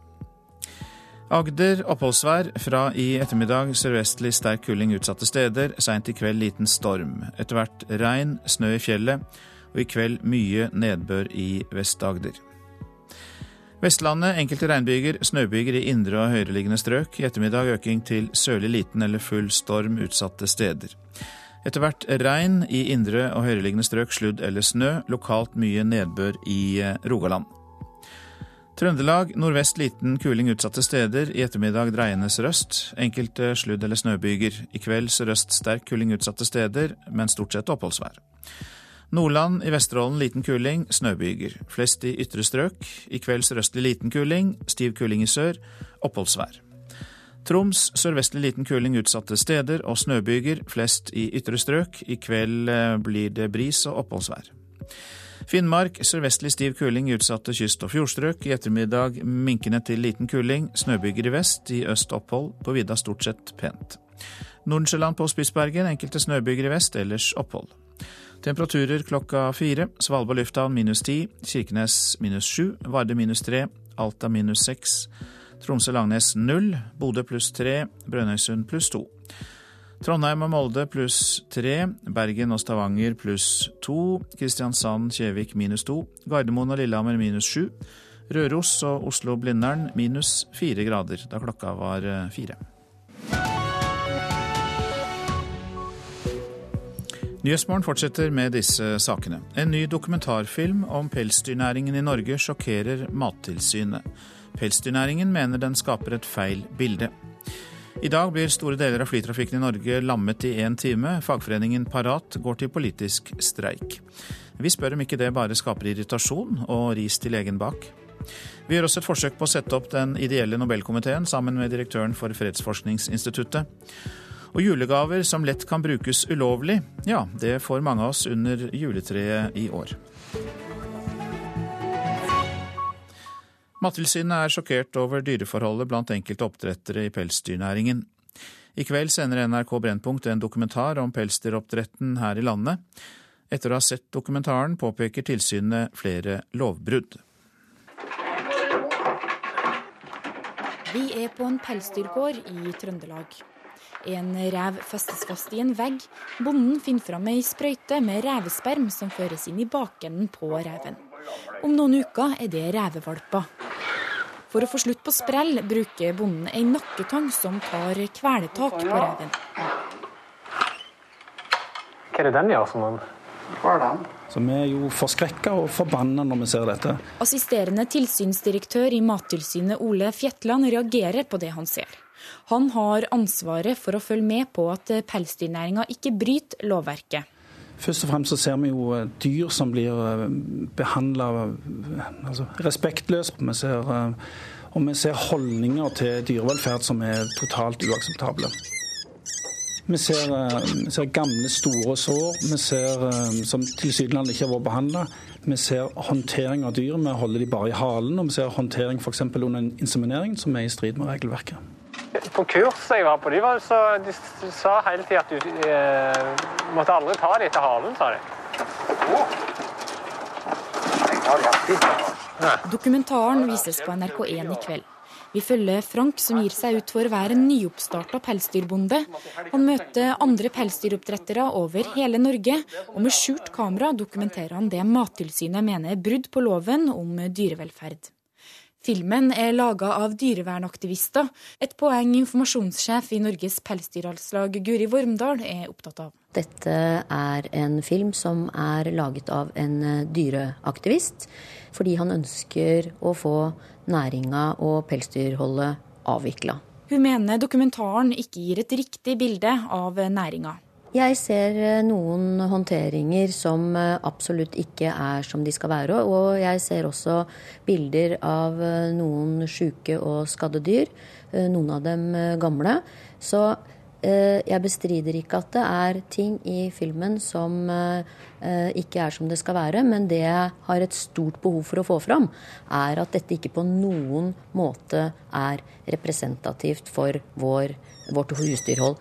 Agder oppholdsvær. Fra i ettermiddag sørvestlig sterk kuling utsatte steder. Seint i kveld liten storm. Etter hvert regn, snø i fjellet. Og i kveld mye nedbør i Vest-Agder. Vestlandet enkelte regnbyger, snøbyger i indre og høyereliggende strøk. I ettermiddag øking til sørlig liten eller full storm utsatte steder. Etter hvert regn i indre og høyereliggende strøk, sludd eller snø. Lokalt mye nedbør i eh, Rogaland. Trøndelag nordvest liten kuling utsatte steder. I ettermiddag dreiende sørøst. Enkelte sludd- eller snøbyger. I kveld sørøst sterk kuling utsatte steder, men stort sett oppholdsvær. Nordland i Vesterålen liten kuling, snøbyger. Flest i ytre strøk. I kveld sørøstlig liten kuling, stiv kuling i sør. Oppholdsvær. Troms sørvestlig liten kuling utsatte steder og snøbyger, flest i ytre strøk. I kveld eh, blir det bris og oppholdsvær. Finnmark sørvestlig stiv kuling i utsatte kyst- og fjordstrøk. I ettermiddag minkende til liten kuling, snøbyger i vest. I øst opphold. På vidda stort sett pent. Nordensjøland på Spitsbergen enkelte snøbyger i vest, ellers opphold. Temperaturer klokka fire. Svalbard lufthavn minus ti. Kirkenes minus sju. Vardø minus tre. Alta minus seks. Tromsø-Langnes null. Bodø pluss tre. Brønnøysund pluss to. Trondheim og Molde pluss tre. Bergen og Stavanger pluss to. Kristiansand-Kjevik minus to. Gardermoen og Lillehammer minus sju. Røros og Oslo-Blindern minus fire grader da klokka var eh, fire. Nyhetsmorgen fortsetter med disse sakene. En ny dokumentarfilm om pelsdyrnæringen i Norge sjokkerer Mattilsynet. Pelsdyrnæringen mener den skaper et feil bilde. I dag blir store deler av flytrafikken i Norge lammet i én time. Fagforeningen Parat går til politisk streik. Vi spør om ikke det bare skaper irritasjon og ris til legen bak. Vi gjør også et forsøk på å sette opp den ideelle Nobelkomiteen sammen med direktøren for Fredsforskningsinstituttet. Og julegaver som lett kan brukes ulovlig, ja, det får mange av oss under juletreet i år. Mattilsynet er sjokkert over dyreforholdet blant enkelte oppdrettere i pelsdyrnæringen. I kveld sender NRK Brennpunkt en dokumentar om pelsdyroppdretten her i landet. Etter å ha sett dokumentaren påpeker tilsynet flere lovbrudd. Vi er på en pelsdyrgård i Trøndelag. En rev festes fast i en vegg. Bonden finner fram ei sprøyte med revesperm som føres inn i bakenden på reven. Om noen uker er det revevalper. For å få slutt på sprell bruker bonden ei nakketang som tar kvelertak på reven. Hva er det den gjør for noen? Så Vi er jo forskrekka og forbanna når vi ser dette. Assisterende tilsynsdirektør i Mattilsynet Ole Fjetland reagerer på det han ser. Han har ansvaret for å følge med på at pelsdyrnæringa ikke bryter lovverket. Først og fremst så ser vi jo eh, dyr som blir eh, behandla eh, altså, respektløst. Vi ser, og vi ser holdninger til dyrevelferd som er totalt uakseptable. Vi ser, vi ser, gamle, store sår vi ser, som tilsynelatende ikke har vært behandla. Vi ser håndtering av dyr, vi holder de bare i halen. Og vi ser håndtering f.eks. under inseminering, som er i strid med regelverket. På kurset jeg var på, de, var så, de sa hele tida at du eh, måtte aldri ta dem etter halen, sa de. Dokumentaren vises på NRK1 i kveld. Vi følger Frank, som gir seg ut for å være en nyoppstarta pelsdyrbonde. Han møter andre pelsdyroppdrettere over hele Norge, og med skjult kamera dokumenterer han det Mattilsynet mener er brudd på loven om dyrevelferd. Filmen er laga av dyrevernaktivister, et poeng informasjonssjef i Norges pelsdyralslag Guri Vormdal er opptatt av. Dette er en film som er laget av en dyreaktivist, fordi han ønsker å få næringa og pelsdyrholdet avvikla. Hun mener dokumentaren ikke gir et riktig bilde av næringa. Jeg ser eh, noen håndteringer som eh, absolutt ikke er som de skal være. Og jeg ser også bilder av eh, noen sjuke og skadde dyr. Noen av dem gamle. Så jeg bestrider ikke at det er ting i filmen som ikke er som det skal være. Men det jeg har et stort behov for å få fram, er at dette ikke på noen måte er representativt for vår, vårt husdyrhold.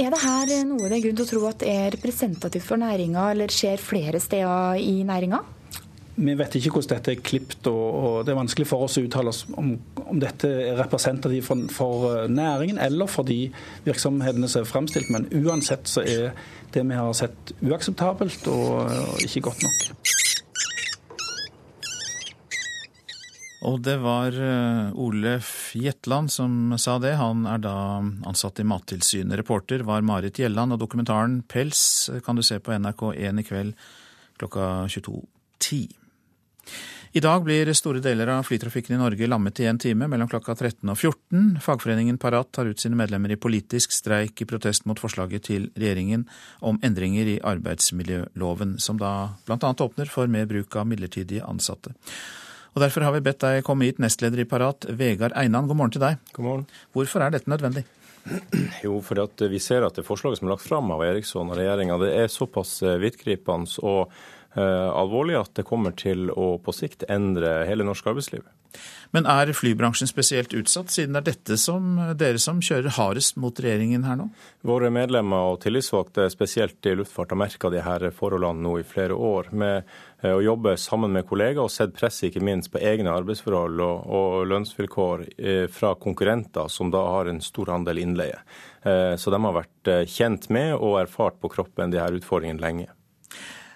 Er det her noe det er grunn til å tro at er representativt for næringa, eller skjer flere steder i næringa? Vi vet ikke hvordan dette er klippet, og det er vanskelig for oss å uttale oss om, om dette er representativt for, for, eh, næringen eller for de virksomhetene som er fremstilt. Men uansett så er det vi har sett uakseptabelt og, og ikke godt nok. Og det var eh, Ole Fjetland som sa det. Han er da ansatt i Mattilsynet. Reporter var Marit Gjelland, og dokumentaren Pels kan du se på NRK1 i kveld klokka 22.10. I dag blir store deler av flytrafikken i Norge lammet i en time mellom klokka 13 og 14. Fagforeningen Parat tar ut sine medlemmer i politisk streik i protest mot forslaget til regjeringen om endringer i arbeidsmiljøloven, som da bl.a. åpner for mer bruk av midlertidige ansatte. Og Derfor har vi bedt deg komme hit, nestleder i Parat, Vegard Einan. God morgen til deg. God morgen. Hvorfor er dette nødvendig? Jo, for at vi ser at det forslaget som er lagt fram av Eriksson og regjeringa, det er såpass eh, vidtgripende og uh, alvorlig at det kommer til å på sikt endre hele norsk arbeidsliv. Men er flybransjen spesielt utsatt, siden det er dette som dere som kjører hardest mot regjeringen her nå? Våre medlemmer og tillitsvalgte, spesielt i luftfart, har merka de her forholdene nå i flere år. med eh, å jobbe sammen med kollegaer og sett presset ikke minst på egne arbeidsforhold og, og lønnsvilkår eh, fra konkurrenter som da har en stor andel innleie. Eh, så de har vært kjent med og erfart på kroppen de her utfordringene lenge.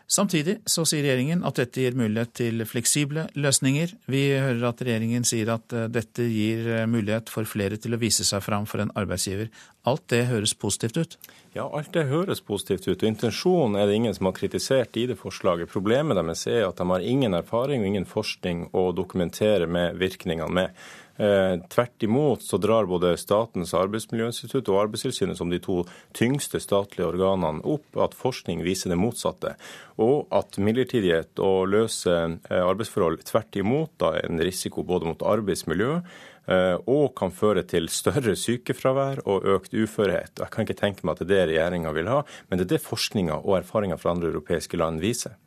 Samtidig så sier regjeringen at dette gir mulighet til fleksible løsninger. Vi hører at regjeringen sier at eh, dette gir eh, mulighet for flere til å vise seg fram for en arbeidsgiver. Alt det høres positivt ut? Ja, alt det høres positivt ut. og Intensjonen er det ingen som har kritisert i det forslaget. Problemet deres er at de har ingen erfaring og ingen forskning å dokumentere med virkningene med. Eh, tvert imot så drar både Statens arbeidsmiljøinstitutt og Arbeidstilsynet som de to tyngste statlige organene opp at forskning viser det motsatte. Og at midlertidighet og løse eh, arbeidsforhold tvert imot da er en risiko både mot arbeidsmiljø eh, og kan føre til større sykefravær og økt uførhet. Jeg kan ikke tenke meg at det er det regjeringa vil ha, men det er det forskninga og erfaringer fra andre europeiske land viser.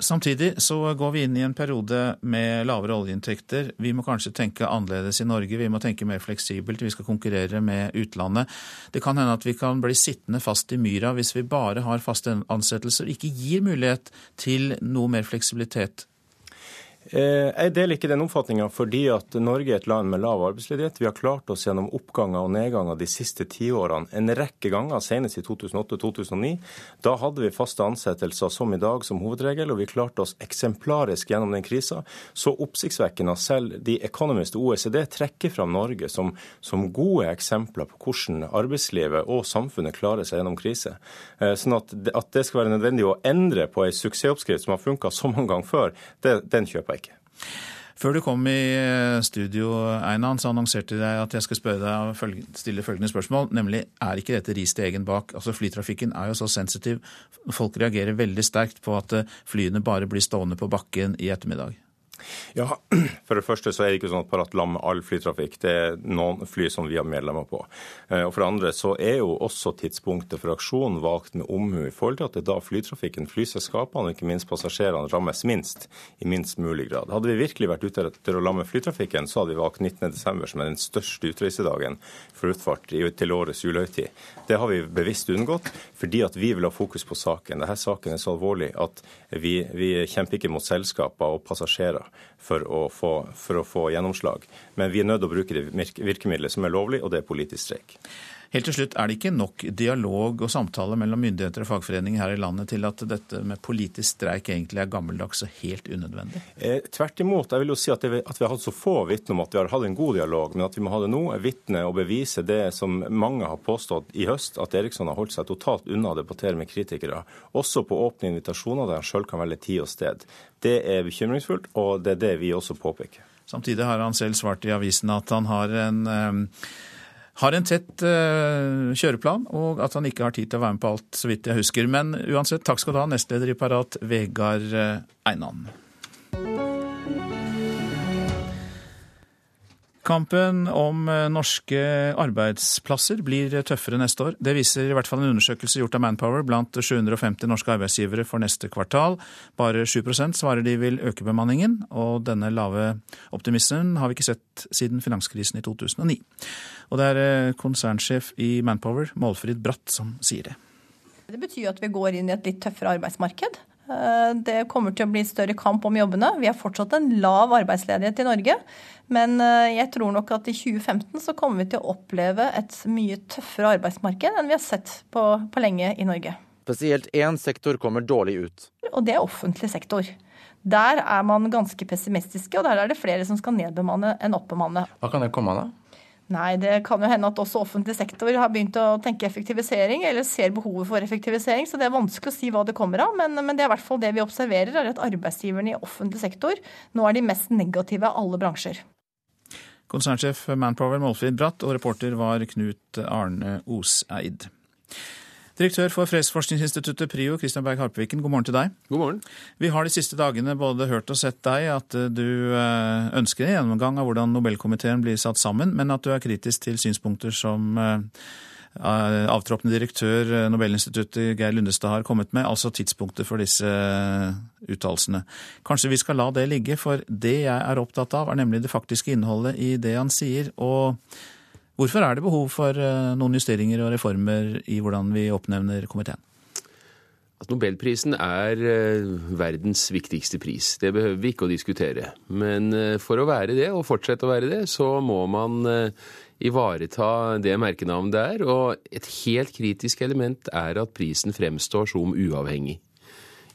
Samtidig så går vi inn i en periode med lavere oljeinntekter. Vi må kanskje tenke annerledes i Norge, vi må tenke mer fleksibelt. Vi skal konkurrere med utlandet. Det kan hende at vi kan bli sittende fast i myra hvis vi bare har faste ansettelser og ikke gir mulighet til noe mer fleksibilitet Eh, jeg deler ikke den oppfatninga fordi at Norge er et land med lav arbeidsledighet. Vi har klart oss gjennom oppganger og nedganger de siste tiårene en rekke ganger, senest i 2008-2009. Da hadde vi faste ansettelser som i dag som hovedregel, og vi klarte oss eksemplarisk gjennom den krisa. Så oppsiktsvekkende at selv de Economist OECD trekker fram Norge som, som, gode eksempler på hvordan arbeidslivet og samfunnet klarer seg gjennom krise. Eh, sånn at, at det skal være nødvendig å endre på ei suksessoppskrift som har funka så mange ganger før, det, den kjøper jeg før du kom i eh, studio, Einan, så annonserte jeg at jeg skal spørre deg stille følgende spørsmål, nemlig er ikke dette ris til egen bak? Altså Flytrafikken er jo så sensitiv. Folk reagerer veldig sterkt på at eh, flyene bare blir stående på bakken i ettermiddag. Ja, For det første så er det ikke sånn at Parat lammer all flytrafikk. Det er noen fly som vi har medlemmer på. Eh, og For det andre så er jo også tidspunktet for aksjonen valgt med omhu i forhold til at det er da flytrafikken, flyselskapene og ikke minst passasjerene rammes minst, i minst mulig grad. Hadde vi virkelig vært ute etter å lamme flytrafikken, så hadde vi valgt 19.12. som er den største utreisedagen for luftfart til årets julehøytid. Det har vi bevisst unngått fordi at vi vil ha fokus på saken. Denne saken er så alvorlig at vi, vi kjemper ikke mot selskaper og passasjerer for å, få, for å få gjennomslag. Men vi er nødt til å bruke det virkemidlet som er lovlig, og det er politisk streik. Helt til slutt, Er det ikke nok dialog og samtale mellom myndigheter og fagforeninger her i landet til at dette med politisk streik egentlig er gammeldags og helt unødvendig? Eh, tvert imot. Jeg vil jo si at, det, at, vi har hatt så få vitner om at vi har hatt en god dialog, men at vi må ha det nå, er vitne og bevise det som mange har påstått i høst, at Eriksson har holdt seg totalt unna å debattere med kritikere. Også på åpne invitasjoner der han sjøl kan velge tid og sted. Det er bekymringsfullt, og det er det vi også påpeker. Samtidig har han selv svart i avisen at han har en eh, har en tett uh, kjøreplan, og at han ikke har tid til å være med på alt, så vidt jeg husker. Men uansett, takk skal du ha, nestleder i Parat, Vegard uh, Einan. Kampen om eh, norske arbeidsplasser blir tøffere neste år. Det viser i hvert fall en undersøkelse gjort av Manpower blant 750 norske arbeidsgivere for neste kvartal. Bare 7% svarer de vil øke bemanningen, og denne lave optimismen har vi ikke sett siden finanskrisen i 2009. Og det er eh, konsernsjef i Manpower, Målfrid Bratt, som sier det. Det betyr at vi går inn i et litt tøffere arbeidsmarked. Eh, det kommer til å bli større kamp om jobbene. Vi har fortsatt en lav arbeidsledighet i Norge. Men eh, jeg tror nok at i 2015 så kommer vi til å oppleve et mye tøffere arbeidsmarked enn vi har sett på, på lenge i Norge. Spesielt én sektor kommer dårlig ut. Og det er offentlig sektor. Der er man ganske pessimistiske, og der er det flere som skal nedbemanne enn oppbemanne. Hva kan det komme av, da? Nei, det kan jo hende at også offentlig sektor har begynt å tenke effektivisering, eller ser behovet for effektivisering. Så det er vanskelig å si hva det kommer av. Men, men det er i hvert fall det vi observerer, er at arbeidsgiverne i offentlig sektor nå er de mest negative av alle bransjer. Konsernsjef Manpower Målfrid Bratt og reporter var Knut Arne Oseid. Direktør for Fredsforskningsinstituttet PRIO, Kristian Berg Harpeviken, god morgen til deg. God morgen. Vi har de siste dagene både hørt og sett deg at eh, du eh, ønsker en gjennomgang av hvordan Nobelkomiteen blir satt sammen, men at du er kritisk til synspunkter som eh, avtroppende direktør Nobelinstituttet Geir Lundestad har kommet med, altså tidspunktet for disse uttalelsene. Kanskje vi skal la det ligge, for det jeg er opptatt av, er nemlig det faktiske innholdet i det han sier. og Hvorfor er det behov for eh, noen justeringer og reformer i hvordan vi oppnevner komiteen? At Nobelprisen er eh, verdens viktigste pris, det behøver vi ikke å diskutere. Men eh, for å være det, og fortsette å være det, så må man ivareta det merkenavnet det er. Og et helt kritisk element er at prisen fremstår som uavhengig.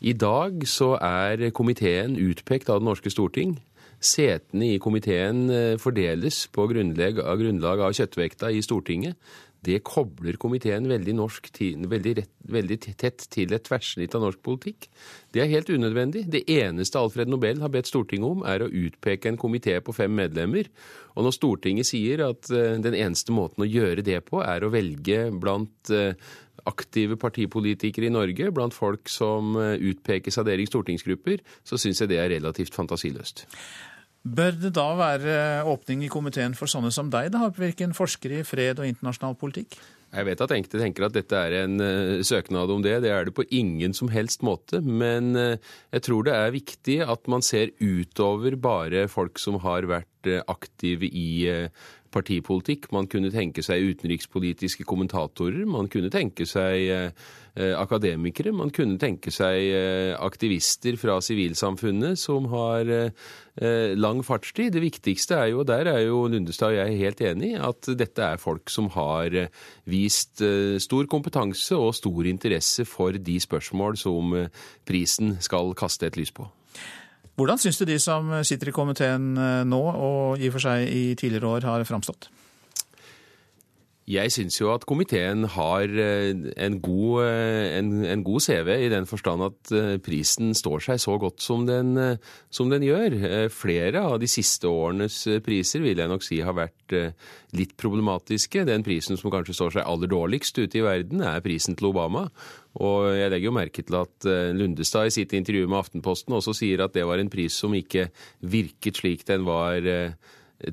I dag så er komiteen utpekt av Det norske storting. Setene i komiteen eh, fordeles på grunnlag av, kjøttvekta i Stortinget. det kobler komiteen veldig, norsk, veldig, rett, veldig tett til et tverrsnitt av norsk politikk. Det er helt unødvendig. Det eneste Alfred Nobel har bedt Stortinget om, er å utpeke en komité på fem medlemmer. Og når Stortinget sier at eh, den eneste måten å gjøre det på, er å velge blant eh, aktive partipolitikere i Norge, blant folk som utpekes av deres stortingsgrupper, så syns jeg det er relativt fantasiløst. Bør det da være åpning i komiteen for sånne som deg, da, Harpvirken, forsker i fred og internasjonal politikk? Jeg vet at enkelte tenker at dette er en uh, søknad om det. Det er det på ingen som helst måte. Men uh, jeg tror det er viktig at man ser utover bare folk som har vært uh, aktive i partipolitikk. Man kunne tenke seg utenrikspolitiske kommentatorer. Man kunne tenke seg eh, akademikere. Man kunne tenke seg eh, aktivister fra sivilsamfunnet som har eh, lang fartstid. Det viktigste er jo, og der er jo Lundestad og jeg helt enig, at dette er folk som har vist stor kompetanse og stor interesse for de spørsmål som prisen skal kaste et lys på. Hvordan syns du de som sitter i komiteen eh, nå, og i og for seg i tidligere år, har framstått? Jeg syns jo at komiteen har eh, en god, eh, en, en god, CV i den forstand at eh, prisen står seg så godt som den, som den, gjør. Flere av de siste årenes priser vil jeg nok si har vært litt problematiske. Den prisen som kanskje står seg aller dårligst ute i verden, er prisen til Obama. Og jeg legger jo merke til at Lundestad i sitt intervju med Aftenposten også sier at det var en pris som ikke virket slik den var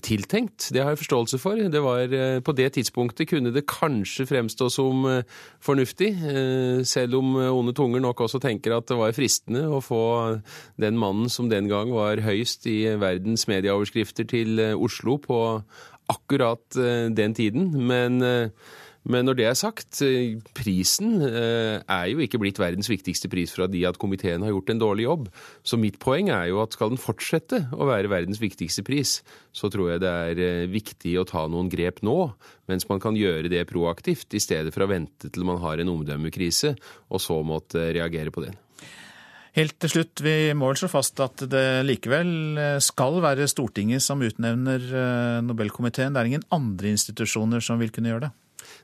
tiltenkt. Det har jeg forståelse for. Det var, eh, på det tidspunktet kunne det kanskje fremstå som eh, fornuftig, eh, selv om onde tunger nok også tenker at det var fristende å få den mannen som den gang var høyst i verdens medieoverskrifter til Oslo på akkurat den tiden. Men men når det er sagt, eh, prisen eh, er jo ikke blitt verdens viktigste pris fra de at komiteen har gjort en dårlig jobb. Så mitt poeng er jo at skal den fortsette å være verdens viktigste pris, så tror jeg det er eh, viktig å ta noen grep nå, mens man kan gjøre det proaktivt, i stedet for å vente til man har en omdømmekrise, og så måtte reagere på den. Helt til slutt, vi må vel slå fast at det likevel skal være Stortinget som utnevner Nobelkomiteen. Det er ingen andre institusjoner som vil kunne gjøre det?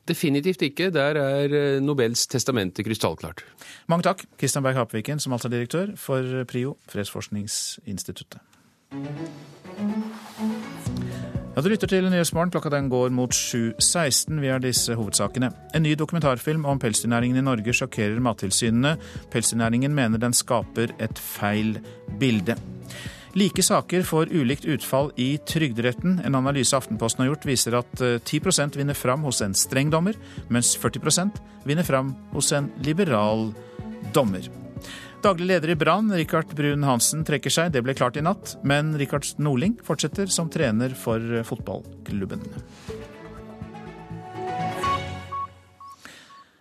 Definitivt ikke. Der er eh, Nobels testamente krystallklart. Mange takk, Kristian Berg Hapviken, som altså er direktør for PRIO, Fredsforskningsinstituttet. Ja, Du lytter til Nyhetsmorgen. Klokka den går mot 7.16. Vi har disse hovedsakene. En ny dokumentarfilm om pelsdyrnæringen i Norge sjokkerer Mattilsynene. Pelsdyrnæringen mener den skaper et feil bilde. Like saker får ulikt utfall i Trygderetten. En analyse Aftenposten har gjort, viser at 10 eh, vinner fram hos en streng dommer, mens 40% vinner fram hos en liberal dommer. Daglig leder i Brann, Rikard Brun Hansen, trekker seg. Det ble klart i natt. Men Rikard Norling fortsetter som trener for fotballklubben.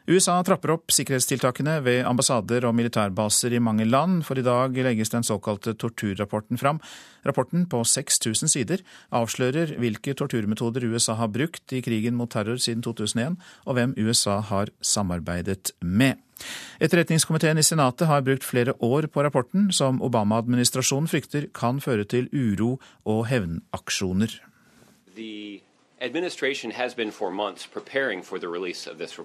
USA trapper opp sikkerhetstiltakene ved ambassader og militærbaser i mange land, for i dag legges den såkalte torturrapporten fram. Rapporten på 6000 sider avslører hvilke torturmetoder USA har brukt i krigen mot terror siden 2001, og hvem USA har samarbeidet med. Etterretningskomiteen i Senatet har brukt flere år på rapporten, som Obama-administrasjonen frykter kan føre til uro og hevnaksjoner. The administration has been for months preparing for the release of this.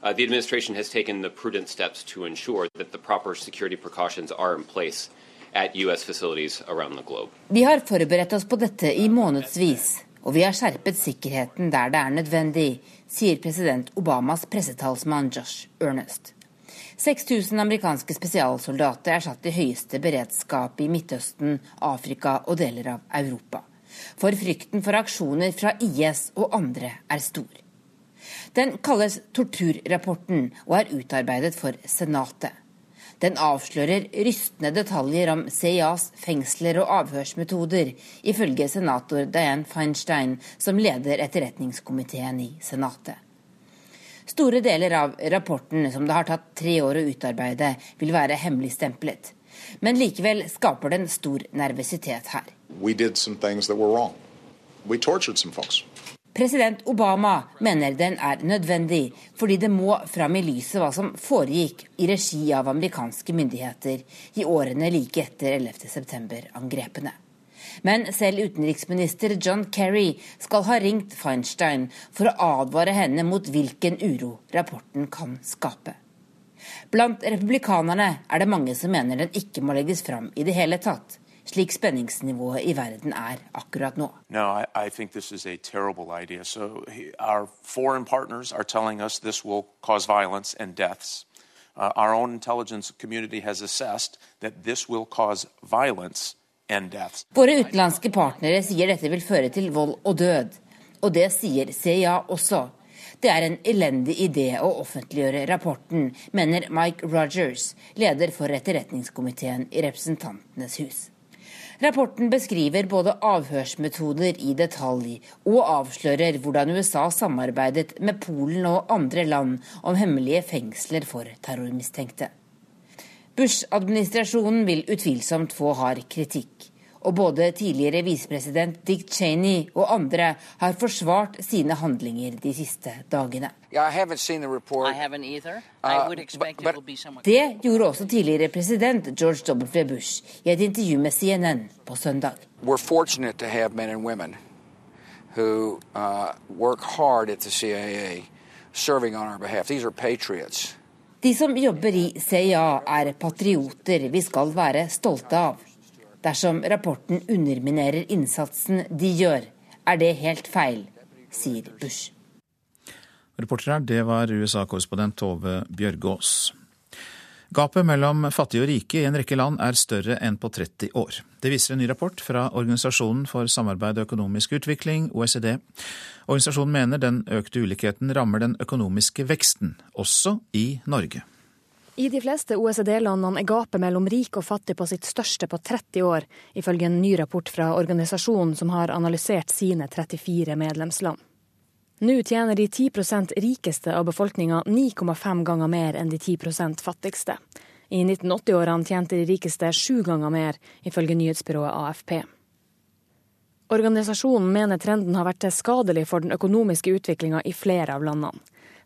Uh, the administration has taken the prudent steps to ensure that the proper security precautions are in place at US facilities around the globe. Vi har forberedt oss på dette i månedsvis, og vi har skjerpet sikkerheten der det er nødvendig, sier president Obamas pressetalsmann Josh Ernest. 6000 amerikanske spesialsoldater er satt i høyeste beredskap i Midtøsten, Afrika og deler av Europa. For frykten for aksjoner fra IS og andre er stor. Den kalles torturrapporten og er utarbeidet for Senatet. Den avslører rystende detaljer om CIAs fengsler og avhørsmetoder, ifølge senator Dianne Feinstein, som leder etterretningskomiteen i Senatet. Store deler av rapporten, som det har tatt tre år å utarbeide, vil være hemmeligstemplet. Men likevel skaper den stor nervøsitet her. We did some things that were wrong. We tortured some folks. President Obama mener den er nødvendig, fordi det må fram i lyset hva som foregikk i regi av amerikanske myndigheter i årene like etter 11.9-angrepene. Men selv utenriksminister John Kerry skal ha ringt Feinstein for å advare henne mot hvilken uro rapporten kan skape. Blant republikanerne er det mange som mener den ikke må legges fram i det hele tatt, slik spenningsnivået i verden er akkurat nå. No, I, I think this is a terrible idea. So our foreign partners are telling us this will cause violence and deaths. Uh, our own intelligence community has assessed that this will cause violence and deaths. Våre utenlandske partnere sier dette vil føre til vold og død. Og det sier CIA også. Det er en elendig idé å offentliggjøre rapporten, mener Mike Rogers, leder for etterretningskomiteen i Representantenes hus. Rapporten beskriver både avhørsmetoder i detalj og avslører hvordan USA samarbeidet med Polen og andre land om hemmelige fengsler for terrormistenkte. Bush-administrasjonen vil utvilsomt få hard kritikk. Og både tidligere visepresident Dick Cheney og andre har forsvart sine handlinger de siste dagene. Det gjorde også tidligere president George W. Bush i et intervju med CNN på søndag. Who uh, work hard at the CIA, serving on our behalf. These are patriots. De som jobber i CIA er patrioter vi skal være stolte av. Dersom rapporten underminerer innsatsen de gjør, er det helt feil, sier Bush. Reporter her, det var USA-korrespondent Tove Bjørgaas. Gapet mellom fattige og rike i en rekke land er større enn på 30 år. Det viser en ny rapport fra Organisasjonen for samarbeid og økonomisk utvikling, OECD. Organisasjonen mener den økte ulikheten rammer den økonomiske veksten, også i Norge. I de fleste OECD-landene er gapet mellom rik og fattig på sitt største på 30 år, ifølge en ny rapport fra organisasjonen som har analysert sine 34 medlemsland. Nå tjener de 10% rikeste av befolkninga 9,5 ganger mer enn de 10% fattigste. I 1980-årene tjente de rikeste sju ganger mer, ifølge nyhetsbyrået AFP. Organisasjonen mener trenden har vært skadelig for den økonomiske utviklinga i flere av landene.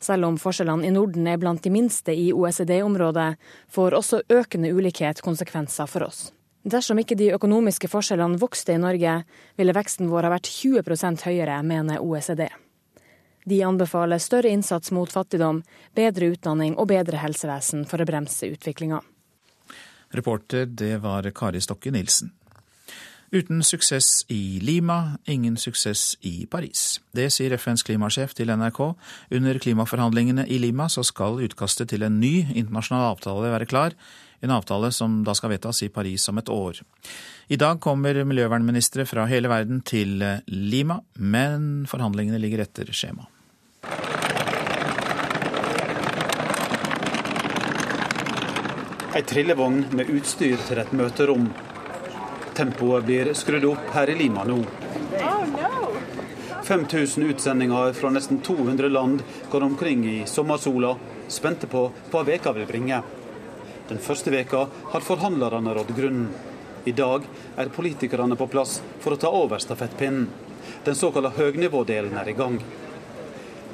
Selv om forskjellene i Norden er blant de minste i OECD-området, får også økende ulikhet konsekvenser for oss. Dersom ikke de økonomiske forskjellene vokste i Norge, ville veksten vår ha vært 20% høyere, mener OECD. De anbefaler større innsats mot fattigdom, bedre utdanning og bedre helsevesen for å bremse utviklinga. Reporter det var Kari Stokke Nilsen. Uten suksess i Lima, ingen suksess i Paris. Det sier FNs klimasjef til NRK. Under klimaforhandlingene i Lima så skal utkastet til en ny internasjonal avtale være klar. En avtale som da skal vedtas i Paris om et år. I dag kommer miljøvernministre fra hele verden til Lima, men forhandlingene ligger etter skjema. Ei trillevogn med utstyr til et møterom. Tempoet blir skrudd opp her i Lima nå. 5000 utsendinger fra nesten 200 land går omkring i sommersola, spente på hva veka vil bringe. Den første veka har forhandlerne rådd grunnen. I dag er politikerne på plass for å ta over stafettpinnen. Den såkalte høgnivådelen er i gang.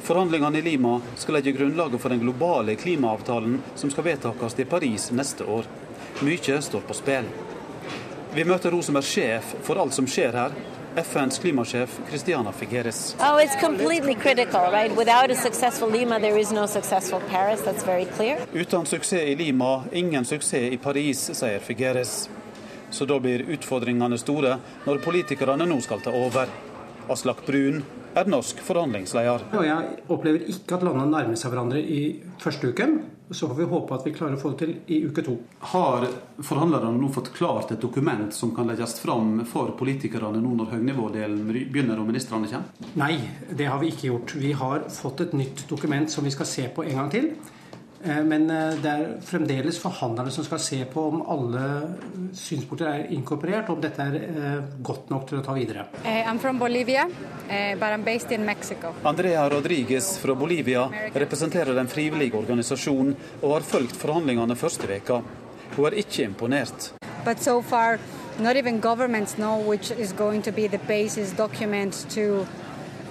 Forhandlingene i Lima skal legge grunnlaget for den globale klimaavtalen som skal vedtakes i Paris neste år. Mye står på spill. Vi møter hun som er sjef for alt som skjer her. FNs klimasjef Christiana Figueres. Oh, it's completely critical, right? Without a successful Lima, there is no successful Paris. That's very clear. Uten suksess i Lima, ingen suksess i Paris, sier Figueres. Så da blir utfordringene store når politikerne nå skal ta over. Aslak Brun er norsk forhandlingsleder. Jeg opplever ikke at landene nærmer seg hverandre i første uken. Så får vi håpe at vi klarer å få det til i uke to. Har forhandlerne nå fått klart et dokument som kan legges fram for politikerne nå når høynivådelen begynner og ministrene kommer? Nei, det har vi ikke gjort. Vi har fått et nytt dokument som vi skal se på en gang til. Eh, men eh, det er fremdeles forhandlerne som skal se på om alle synspunkter er inkorporert, og om dette er eh, godt nok til å ta videre. Bolivia, Andrea Rodriguez fra Bolivia representerer en frivillig organisasjon og har fulgt forhandlingene første veka. Hun er ikke imponert. But so far, not even governments know which is going to be the basis document to,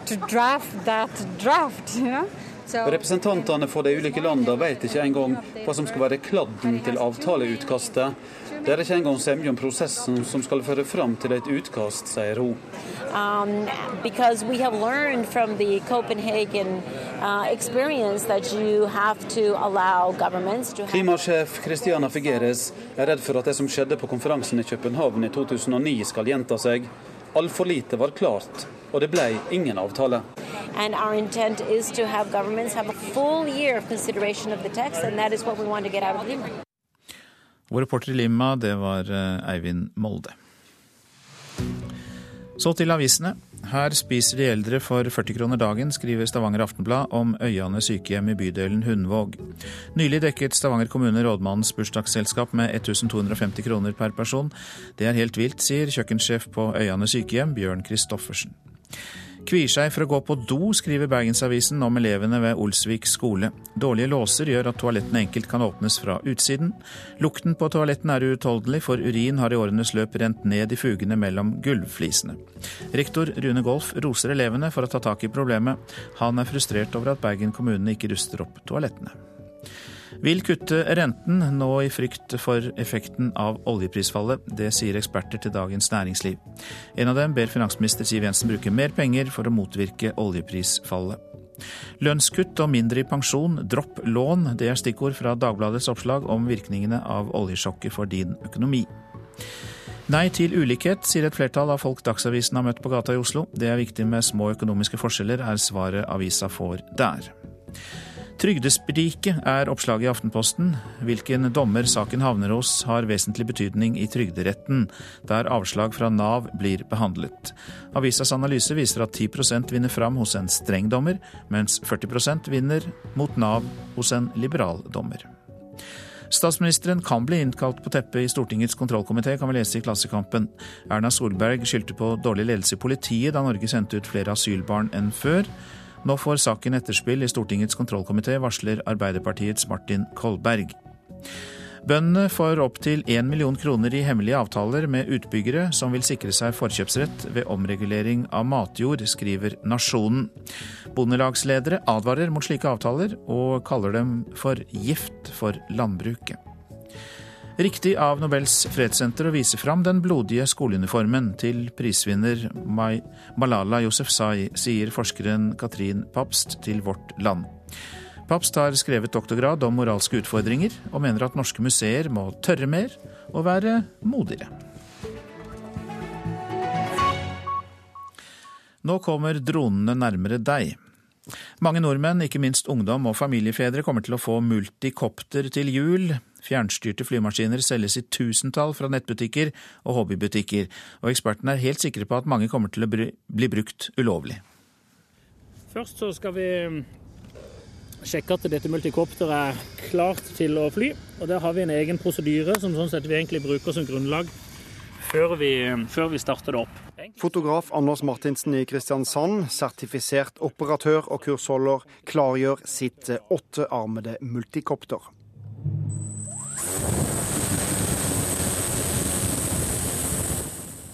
to draft that draft. You know? Representantene for de ulike landene vet ikke engang hva som skal være kladden til avtaleutkastet. Det er ikke engang semje om prosessen som skal føre fram til et utkast, sier hun. Um, because we have learned from the Copenhagen uh, experience that you have to allow governments to Klimasjef Christiana Figueres er redd for at det som skjedde på konferansen i København i 2009 skal gjenta seg. Altfor lite var klart, og det ble ingen avtale. And our intent is to have governments have a full year of consideration of the text, and that is what we want to get out of Lima. Vår reporter i Lima, det var eh, Eivind Molde. Så til avisene. Her spiser de eldre for 40 kroner dagen, skriver Stavanger Aftenblad om Øyane sykehjem i bydelen Hundvåg. Nylig dekket Stavanger kommune rådmannens bursdagsselskap med 1250 kroner per person. Det er helt vilt, sier kjøkkensjef på Øyane sykehjem, Bjørn Christoffersen. Kvier seg for å gå på do, skriver Bergensavisen om elevene ved Olsvik skole. Dårlige låser gjør at toalettene enkelt kan åpnes fra utsiden. Lukten på toalettene er uutholdelig, for urin har i årenes løp rent ned i fugene mellom gulvflisene. Rektor Rune Golf roser elevene for å ta tak i problemet. Han er frustrert over at Bergen kommune ikke ruster opp toalettene vil kutte renten, nå i frykt for effekten av oljeprisfallet. Det sier eksperter til Dagens Næringsliv. En av dem ber finansminister Siv Jensen bruke mer penger for å motvirke oljeprisfallet. Lønnskutt og mindre i pensjon, dropp lån, det er stikkord fra Dagbladets oppslag om virkningene av oljesjokket for din økonomi. Nei til ulikhet, sier et flertall av folk Dagsavisen har møtt på gata i Oslo. Det er viktig med små økonomiske forskjeller, er svaret avisa får der. Trygdespriket er oppslaget i Aftenposten. Hvilken dommer saken havner hos har vesentlig betydning i Trygderetten, der avslag fra Nav blir behandlet. Avisas analyse viser at 10% vinner fram hos en streng dommer, mens 40% vinner mot Nav hos en liberal dommer. Statsministeren kan bli innkalt på teppet i Stortingets kontrollkomité, kan vi lese i Klassekampen. Erna Solberg skyldte på dårlig ledelse i politiet da Norge sendte ut flere asylbarn enn før. Nå får saken etterspill i Stortingets kontrollkomité, varsler Arbeiderpartiets Martin Kolberg. Bøndene får opptil 1 million kroner i hemmelige avtaler med utbyggere som vil sikre seg forkjøpsrett ved omregulering av matjord, skriver Nasjonen. Bondelagsledere advarer mot slike avtaler, og kaller dem for gift for landbruket. Riktig av Nobels fredssenter å vise fram den blodige skoleuniformen til prisvinner Malala Yousefzai, sier forskeren Katrin Papst til Vårt Land. Papst har skrevet doktorgrad om moralske utfordringer, og mener at norske museer må tørre mer og være modigere. Nå kommer dronene nærmere deg. Mange nordmenn, ikke minst ungdom og familiefedre, kommer til å få multikopter til jul. Fjernstyrte flymaskiner selges i tusentall fra nettbutikker og hobbybutikker, og ekspertene er helt sikre på at mange kommer til å bli brukt ulovlig. Først så skal vi mm, sjekke at dette multikopteret er klart til å fly. og Der har vi en egen prosedyre som sånn sett vi egentlig bruker som grunnlag før vi, før vi starter det opp. Fotograf Anders Martinsen i Kristiansand, sertifisert operatør og kursholder, klargjør sitt åttearmede multikopter.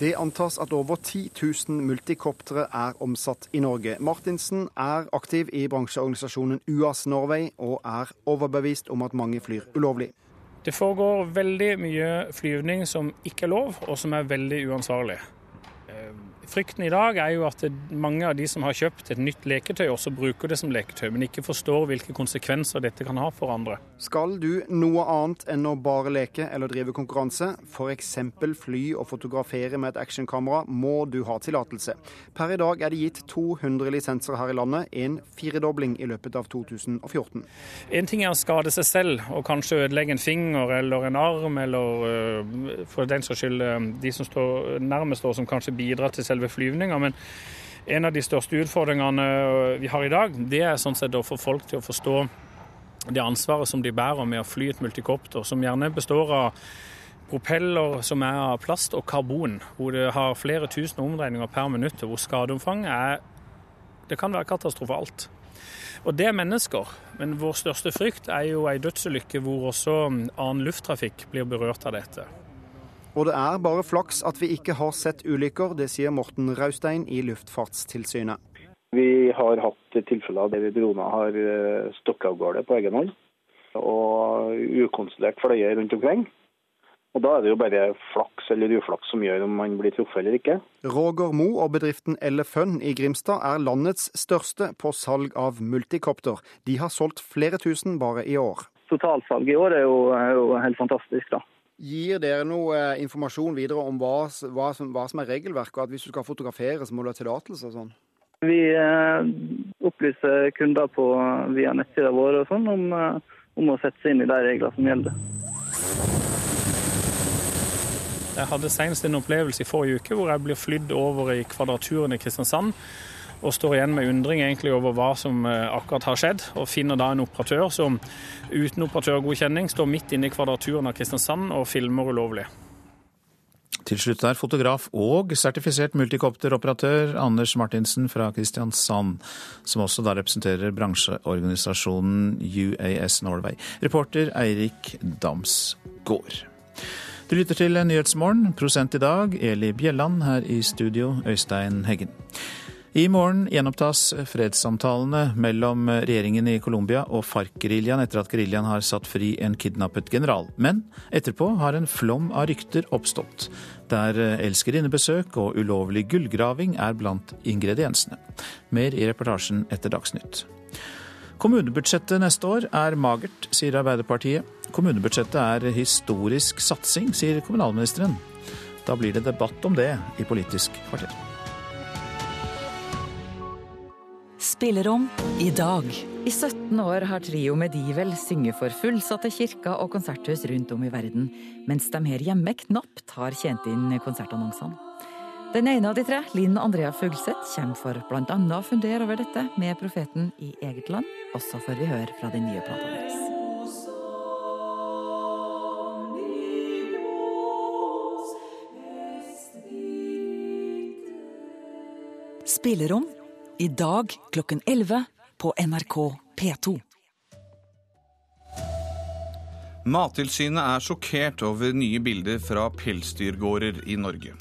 Det antas at over 10 000 multikoptre er omsatt i Norge. Martinsen er aktiv i bransjeorganisasjonen UAS Norway, og er overbevist om at mange flyr ulovlig. Det foregår veldig mye flyvning som ikke er lov, og som er veldig uansvarlig. Frykten i dag er jo at mange av de som har kjøpt et nytt leketøy, også bruker det som leketøy, men ikke forstår hvilke konsekvenser dette kan ha for andre. Skal du noe annet enn å bare leke eller drive konkurranse, f.eks. fly og fotografere med et actionkamera, må du ha tillatelse. Per i dag er det gitt 200 lisenser her i landet, en firedobling i løpet av 2014. En ting er å skade seg selv og kanskje ødelegge en finger eller en arm, eller øh, for den saks skyld øh, de som står nærmest og som kanskje bidrar til selve flyvninga. Men en av de største utfordringene øh, vi har i dag, det er sånn sett å få folk til å forstå det ansvaret som de bærer med å fly et multikopter, som gjerne består av propeller som er av plast og karbon, hvor det har flere tusen omdreininger per minutt, og hvor skadeomfanget er Det kan være katastrofalt. Og det er mennesker, men vår største frykt er jo ei dødsulykke hvor også annen lufttrafikk blir berørt av dette. Og det er bare flaks at vi ikke har sett ulykker, det sier Morten Raustein i Luftfartstilsynet. Vi har hatt tilfeller der droner har eh, stokket av gårde på egen hånd og ukontrollert fløyer rundt omkring. Og Da er det jo bare flaks eller uflaks som gjør om man blir truffet eller ikke. Roger Mo og bedriften Elefun i Grimstad er landets største på salg av multikopter. De har solgt flere tusen bare i år. Totalsalget i år er jo, er jo helt fantastisk. da. Gir dere noe eh, informasjon videre om hva, hva, som, hva som er regelverket, og at hvis du skal fotografere, så må du ha tillatelse og sånn? Vi eh, opplyser kunder på, via nettsida våre og sånn om, eh, om å sette seg inn i de reglene som gjelder. Jeg hadde senest en opplevelse i forrige uke hvor jeg blir flydd over i Kvadraturen i Kristiansand. Og står igjen med undring egentlig over hva som eh, akkurat har skjedd. Og finner da en operatør som uten operatørgodkjenning står midt inne i Kvadraturen av Kristiansand og filmer ulovlig. Til slutt er fotograf og sertifisert multikopteroperatør Anders Martinsen fra Kristiansand, som også da representerer bransjeorganisasjonen UAS Norway. Reporter Eirik Damsgård. Du lytter til Nyhetsmorgen. Prosent i dag Eli Bjelland. Her i studio Øystein Heggen. I morgen gjenopptas fredssamtalene mellom regjeringen i Colombia og FARC-geriljaen etter at geriljaen har satt fri en kidnappet general. Men etterpå har en flom av rykter oppstått, der elskerinnebesøk og ulovlig gullgraving er blant ingrediensene. Mer i reportasjen etter Dagsnytt. Kommunebudsjettet neste år er magert, sier Arbeiderpartiet. Kommunebudsjettet er historisk satsing, sier kommunalministeren. Da blir det debatt om det i Politisk kvarter. Spillerom i dag. I 17 år har Trio Medivel synget for fullsatte kirker og konserthus rundt om i verden, mens de her hjemme knapt har tjent inn konsertannonsene. Den ene av de tre, Linn Andrea Fuglseth, kommer for bl.a. å fundere over dette med profeten i eget land. Også får vi høre fra den nye plata deres. Spillerom i dag klokken 11 på NRK P2. Mattilsynet er sjokkert over nye bilder fra pelsdyrgårder i Norge.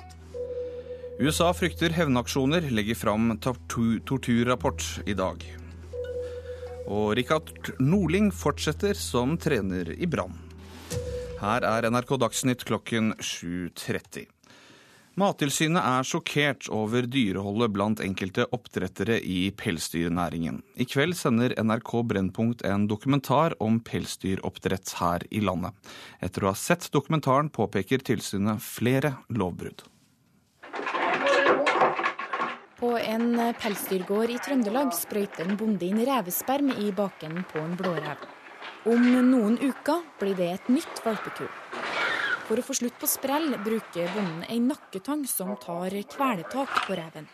USA frykter hevnaksjoner, legger fram torturrapport i dag. Og Rikard Norling fortsetter som trener i Brann. Her er NRK Dagsnytt klokken 7.30. Mattilsynet er sjokkert over dyreholdet blant enkelte oppdrettere i pelsdyrnæringen. I kveld sender NRK Brennpunkt en dokumentar om pelsdyroppdrett her i landet. Etter å ha sett dokumentaren påpeker tilsynet flere lovbrudd. På en pelsdyrgård i Trøndelag sprøyter en bonde inn revesperm i baken på en blårev. Om noen uker blir det et nytt valpekull. For å få slutt på sprell bruker bonden ei nakketang som tar kvelertak på reven.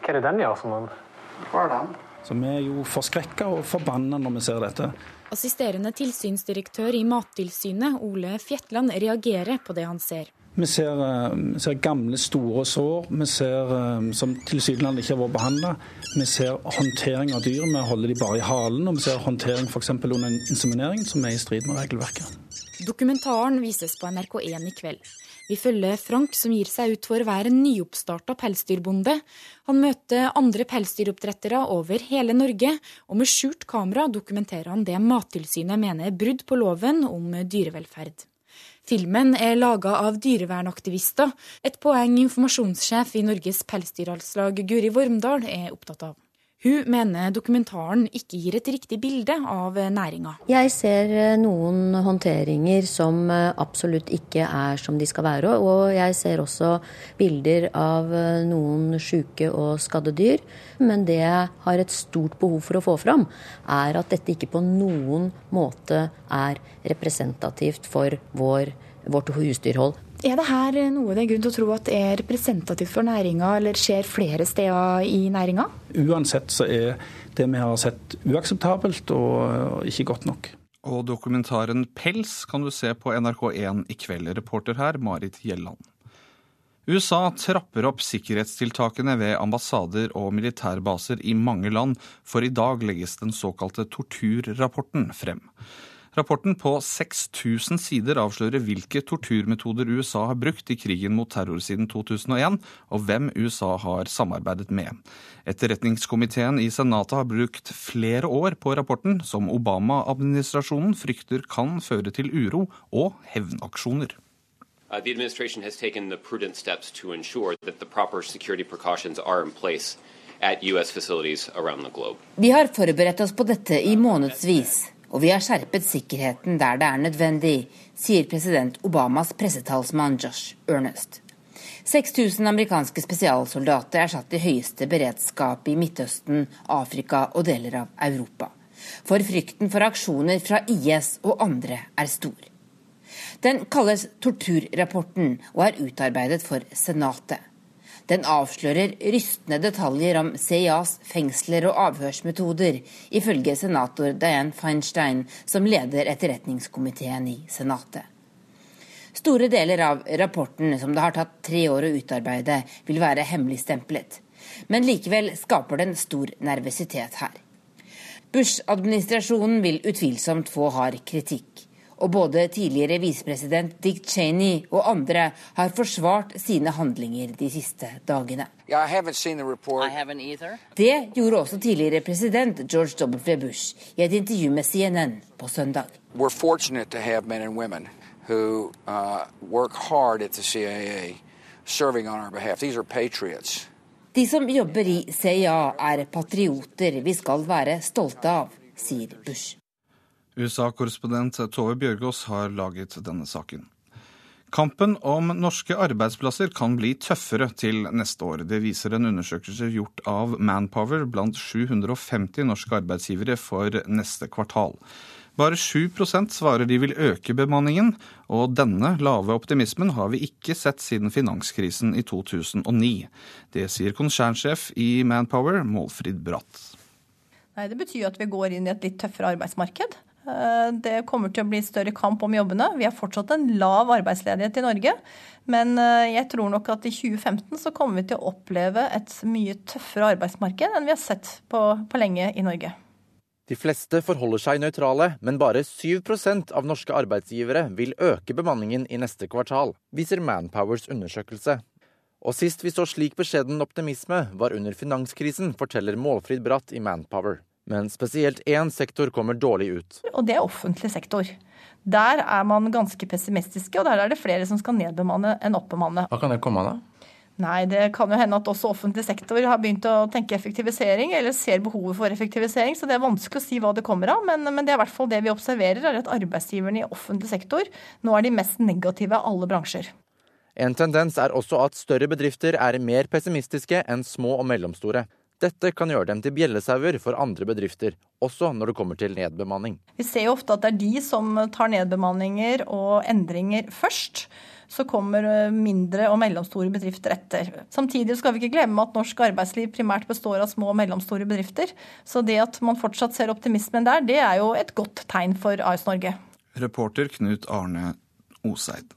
Hva er det den gjør for noen? Så vi er jo forskrekka og forbanna når vi ser dette. Assisterende tilsynsdirektør i Mattilsynet, Ole Fjetland, reagerer på det han ser. Vi ser, vi ser, gamle, store sår vi ser, som tilsynelatende ikke har vært behandla. Vi ser håndtering av dyr, vi holder de bare i halen. Og vi ser håndtering f.eks. under inseminering, som er i strid med regelverket. Dokumentaren vises på NRK1 i kveld. Vi følger Frank, som gir seg ut for å være en nyoppstarta pelsdyrbonde. Han møter andre pelsdyroppdrettere over hele Norge, og med skjult kamera dokumenterer han det Mattilsynet mener er brudd på loven om dyrevelferd. Filmen er laga av dyrevernaktivister, et poeng informasjonssjef i Norges pelsdyralslag Guri Vormdal er opptatt av. Hun mener dokumentaren ikke gir et riktig bilde av næringa. Jeg ser noen håndteringer som absolutt ikke er som de skal være. Og jeg ser også bilder av noen syke og skadde dyr. Men det jeg har et stort behov for å få fram, er at dette ikke på noen måte er representativt for vår, vårt husdyrhold. Er det her noe det er grunn til å tro at er representativt for næringa, eller skjer flere steder i næringa? Uansett så er det vi har sett uakseptabelt og ikke godt nok. Og dokumentaren Pels kan du se på NRK1 i kveld. Reporter her, Marit Gjelland. USA trapper opp sikkerhetstiltakene ved ambassader og militærbaser i mange land, for i dag legges den såkalte torturrapporten frem. Rapporten på 6000 sider avslører hvilke torturmetoder USA har brukt i krigen mot terror siden 2001, og hvem USA har samarbeidet med. Etterretningskomiteen i Senatet har brukt flere år på rapporten, som Obama-administrasjonen frykter kan føre til uro og hevnaksjoner. Uh, the administration has taken the prudent steps to ensure that the proper security precautions are in place at US facilities around the globe. Vi har forberedt oss på dette i månedsvis, og vi har skjerpet sikkerheten der det er nødvendig, sier president Obamas pressetalsmann Josh Ernest. 6000 amerikanske spesialsoldater er satt i høyeste beredskap i Midtøsten, Afrika og deler av Europa. For frykten for aksjoner fra IS og andre er stor. Den kalles torturrapporten og er utarbeidet for Senatet. Den avslører rystende detaljer om CIAs fengsler og avhørsmetoder, ifølge senator Dianne Feinstein, som leder etterretningskomiteen i Senatet. Store deler av rapporten, som det har tatt tre år å utarbeide, vil være hemmeligstemplet. Men likevel skaper den stor nervøsitet her. Bush-administrasjonen vil utvilsomt få hard kritikk og både tidligere visepresident Dick Cheney og andre har forsvart sine handlinger de siste dagene. Det gjorde også tidligere president George W. Bush i et intervju med CNN på søndag. Who, uh, work hard at the CIA, serving on our behalf. These are patriots. De som jobber i CIA er patrioter vi skal være stolte av, sier Bush. USA-korrespondent Tove Bjørgaas har laget denne saken. Kampen om norske arbeidsplasser kan bli tøffere til neste år. Det viser en undersøkelse gjort av Manpower blant 750 norske arbeidsgivere for neste kvartal. Bare 7% svarer de vil øke bemanningen, og denne lave optimismen har vi ikke sett siden finanskrisen i 2009. Det sier konsernsjef i Manpower, Målfrid Bratt. Nei, Det betyr at vi går inn i et litt tøffere arbeidsmarked. Eh, det kommer til å bli større kamp om jobbene. Vi har fortsatt en lav arbeidsledighet i Norge. Men eh, jeg tror nok at i 2015 så kommer vi til å oppleve et mye tøffere arbeidsmarked enn vi har sett på, på lenge i Norge. De fleste forholder seg nøytrale, men bare 7% av norske arbeidsgivere vil øke bemanningen i neste kvartal, viser Manpowers undersøkelse. Og sist vi så slik beskjeden optimisme, var under finanskrisen, forteller Målfrid Bratt i Manpower. Men spesielt én sektor kommer dårlig ut. Og det er offentlig sektor. Der er man ganske pessimistiske, og der er det flere som skal nedbemanne enn oppbemanne. Hva kan det komme av, da? Nei, det kan jo hende at også offentlig sektor har begynt å tenke effektivisering, eller ser behovet for effektivisering. Så det er vanskelig å si hva det kommer av. Men, men det er i hvert fall det vi observerer, er at arbeidsgiverne i offentlig sektor nå er de mest negative av alle bransjer. En tendens er også at større bedrifter er mer pessimistiske enn små og mellomstore. Dette kan gjøre dem til bjellesauer for andre bedrifter, også når det kommer til nedbemanning. Vi ser jo ofte at det er de som tar nedbemanninger og endringer først. Så kommer eh, mindre og mellomstore bedrifter etter. Samtidig skal vi ikke glemme at norsk arbeidsliv primært består av små og mellomstore bedrifter. Så det at man fortsatt ser optimismen der, det er jo et godt tegn for AS Norge. Reporter Knut Arne Oseid.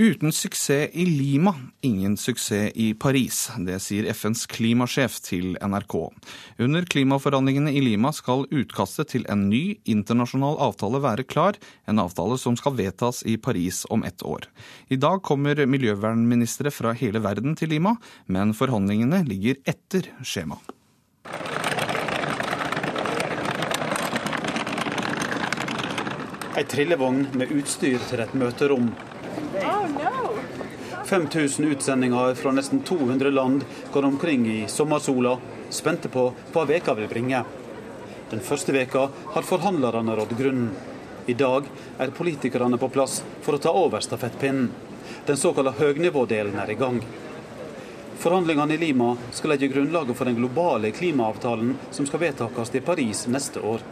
Uten suksess i Lima, ingen suksess i Paris. Det sier FNs klimasjef til NRK. Under klimaforhandlingene i Lima skal utkastet til en ny internasjonal avtale være klar, en avtale som skal vedtas i Paris om ett år. I dag kommer miljøvernministre fra hele verden til Lima, men forhandlingene ligger etter skjema. Ei trillevogn med utstyr til et møterom 5000 utsendinger fra nesten 200 land går omkring i sommersola, spente på hva veka vil bringe. Den første veka har forhandlerne rådd grunnen. I dag er politikerne på plass for å ta over stafettpinnen. Den såkalte høgnivådelen er i gang. Forhandlingene i Lima skal legge grunnlaget for den globale klimaavtalen som skal vedtas i Paris neste år.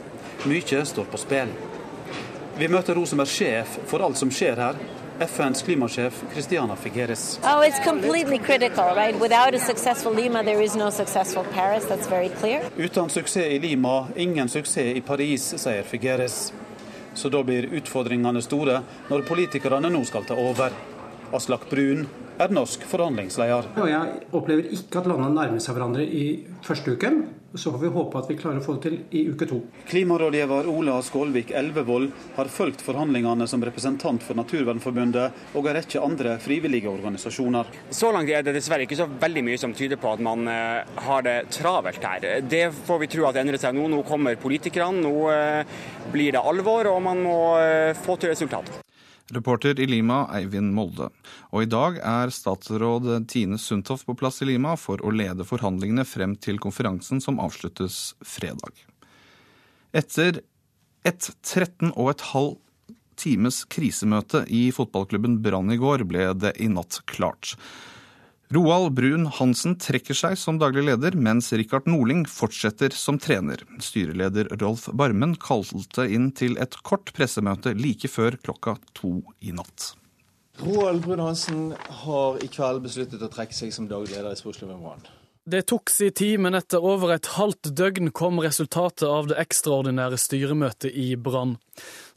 Mye står på spill. Vi møter hun som er sjef for alt som skjer her, FNs klimasjef Christiana Figueres. Oh, it's completely critical, right? Without a successful Lima, there is no successful Paris. That's very clear. Uten suksess i Lima, ingen suksess i Paris, sier Figueres. Så da blir utfordringene store når politikerne nå skal ta over. Aslak Brun, er norsk forhandlingsleder. Og jeg opplever ikke at landene nærmer seg hverandre i første uken. Så får vi håpe at vi klarer å få det til i uke to. Klimarådgiver Ola Skålvik Elvevold har fulgt forhandlingene som representant for Naturvernforbundet og en rekke andre frivillige organisasjoner. Så langt er det dessverre ikke så veldig mye som tyder på at man eh, har det travelt her. Det får vi tro at endrer seg nå. Nå kommer politikerne, nå eh, blir det alvor, og man må eh, få til resultat. Reporter i Lima, Eivind Molde. Og i dag er statsråd Tine Sundtoft på plass i Lima for å lede forhandlingene frem til konferansen som avsluttes fredag. Etter et 13 og et halv times krisemøte i fotballklubben Brann i går ble det i natt klart. Roald Brun Hansen trekker seg som daglig leder, mens Rikard Norling fortsetter som trener. Styreleder Rolf Barmen kalte inn til et kort pressemøte like før klokka to i natt. Roald Brun Hansen har i kveld besluttet å trekke seg som daglig leder i sportsklubben Brann. Det tok sin tid, men etter over et halvt døgn kom resultatet av det ekstraordinære styremøtet i Brann.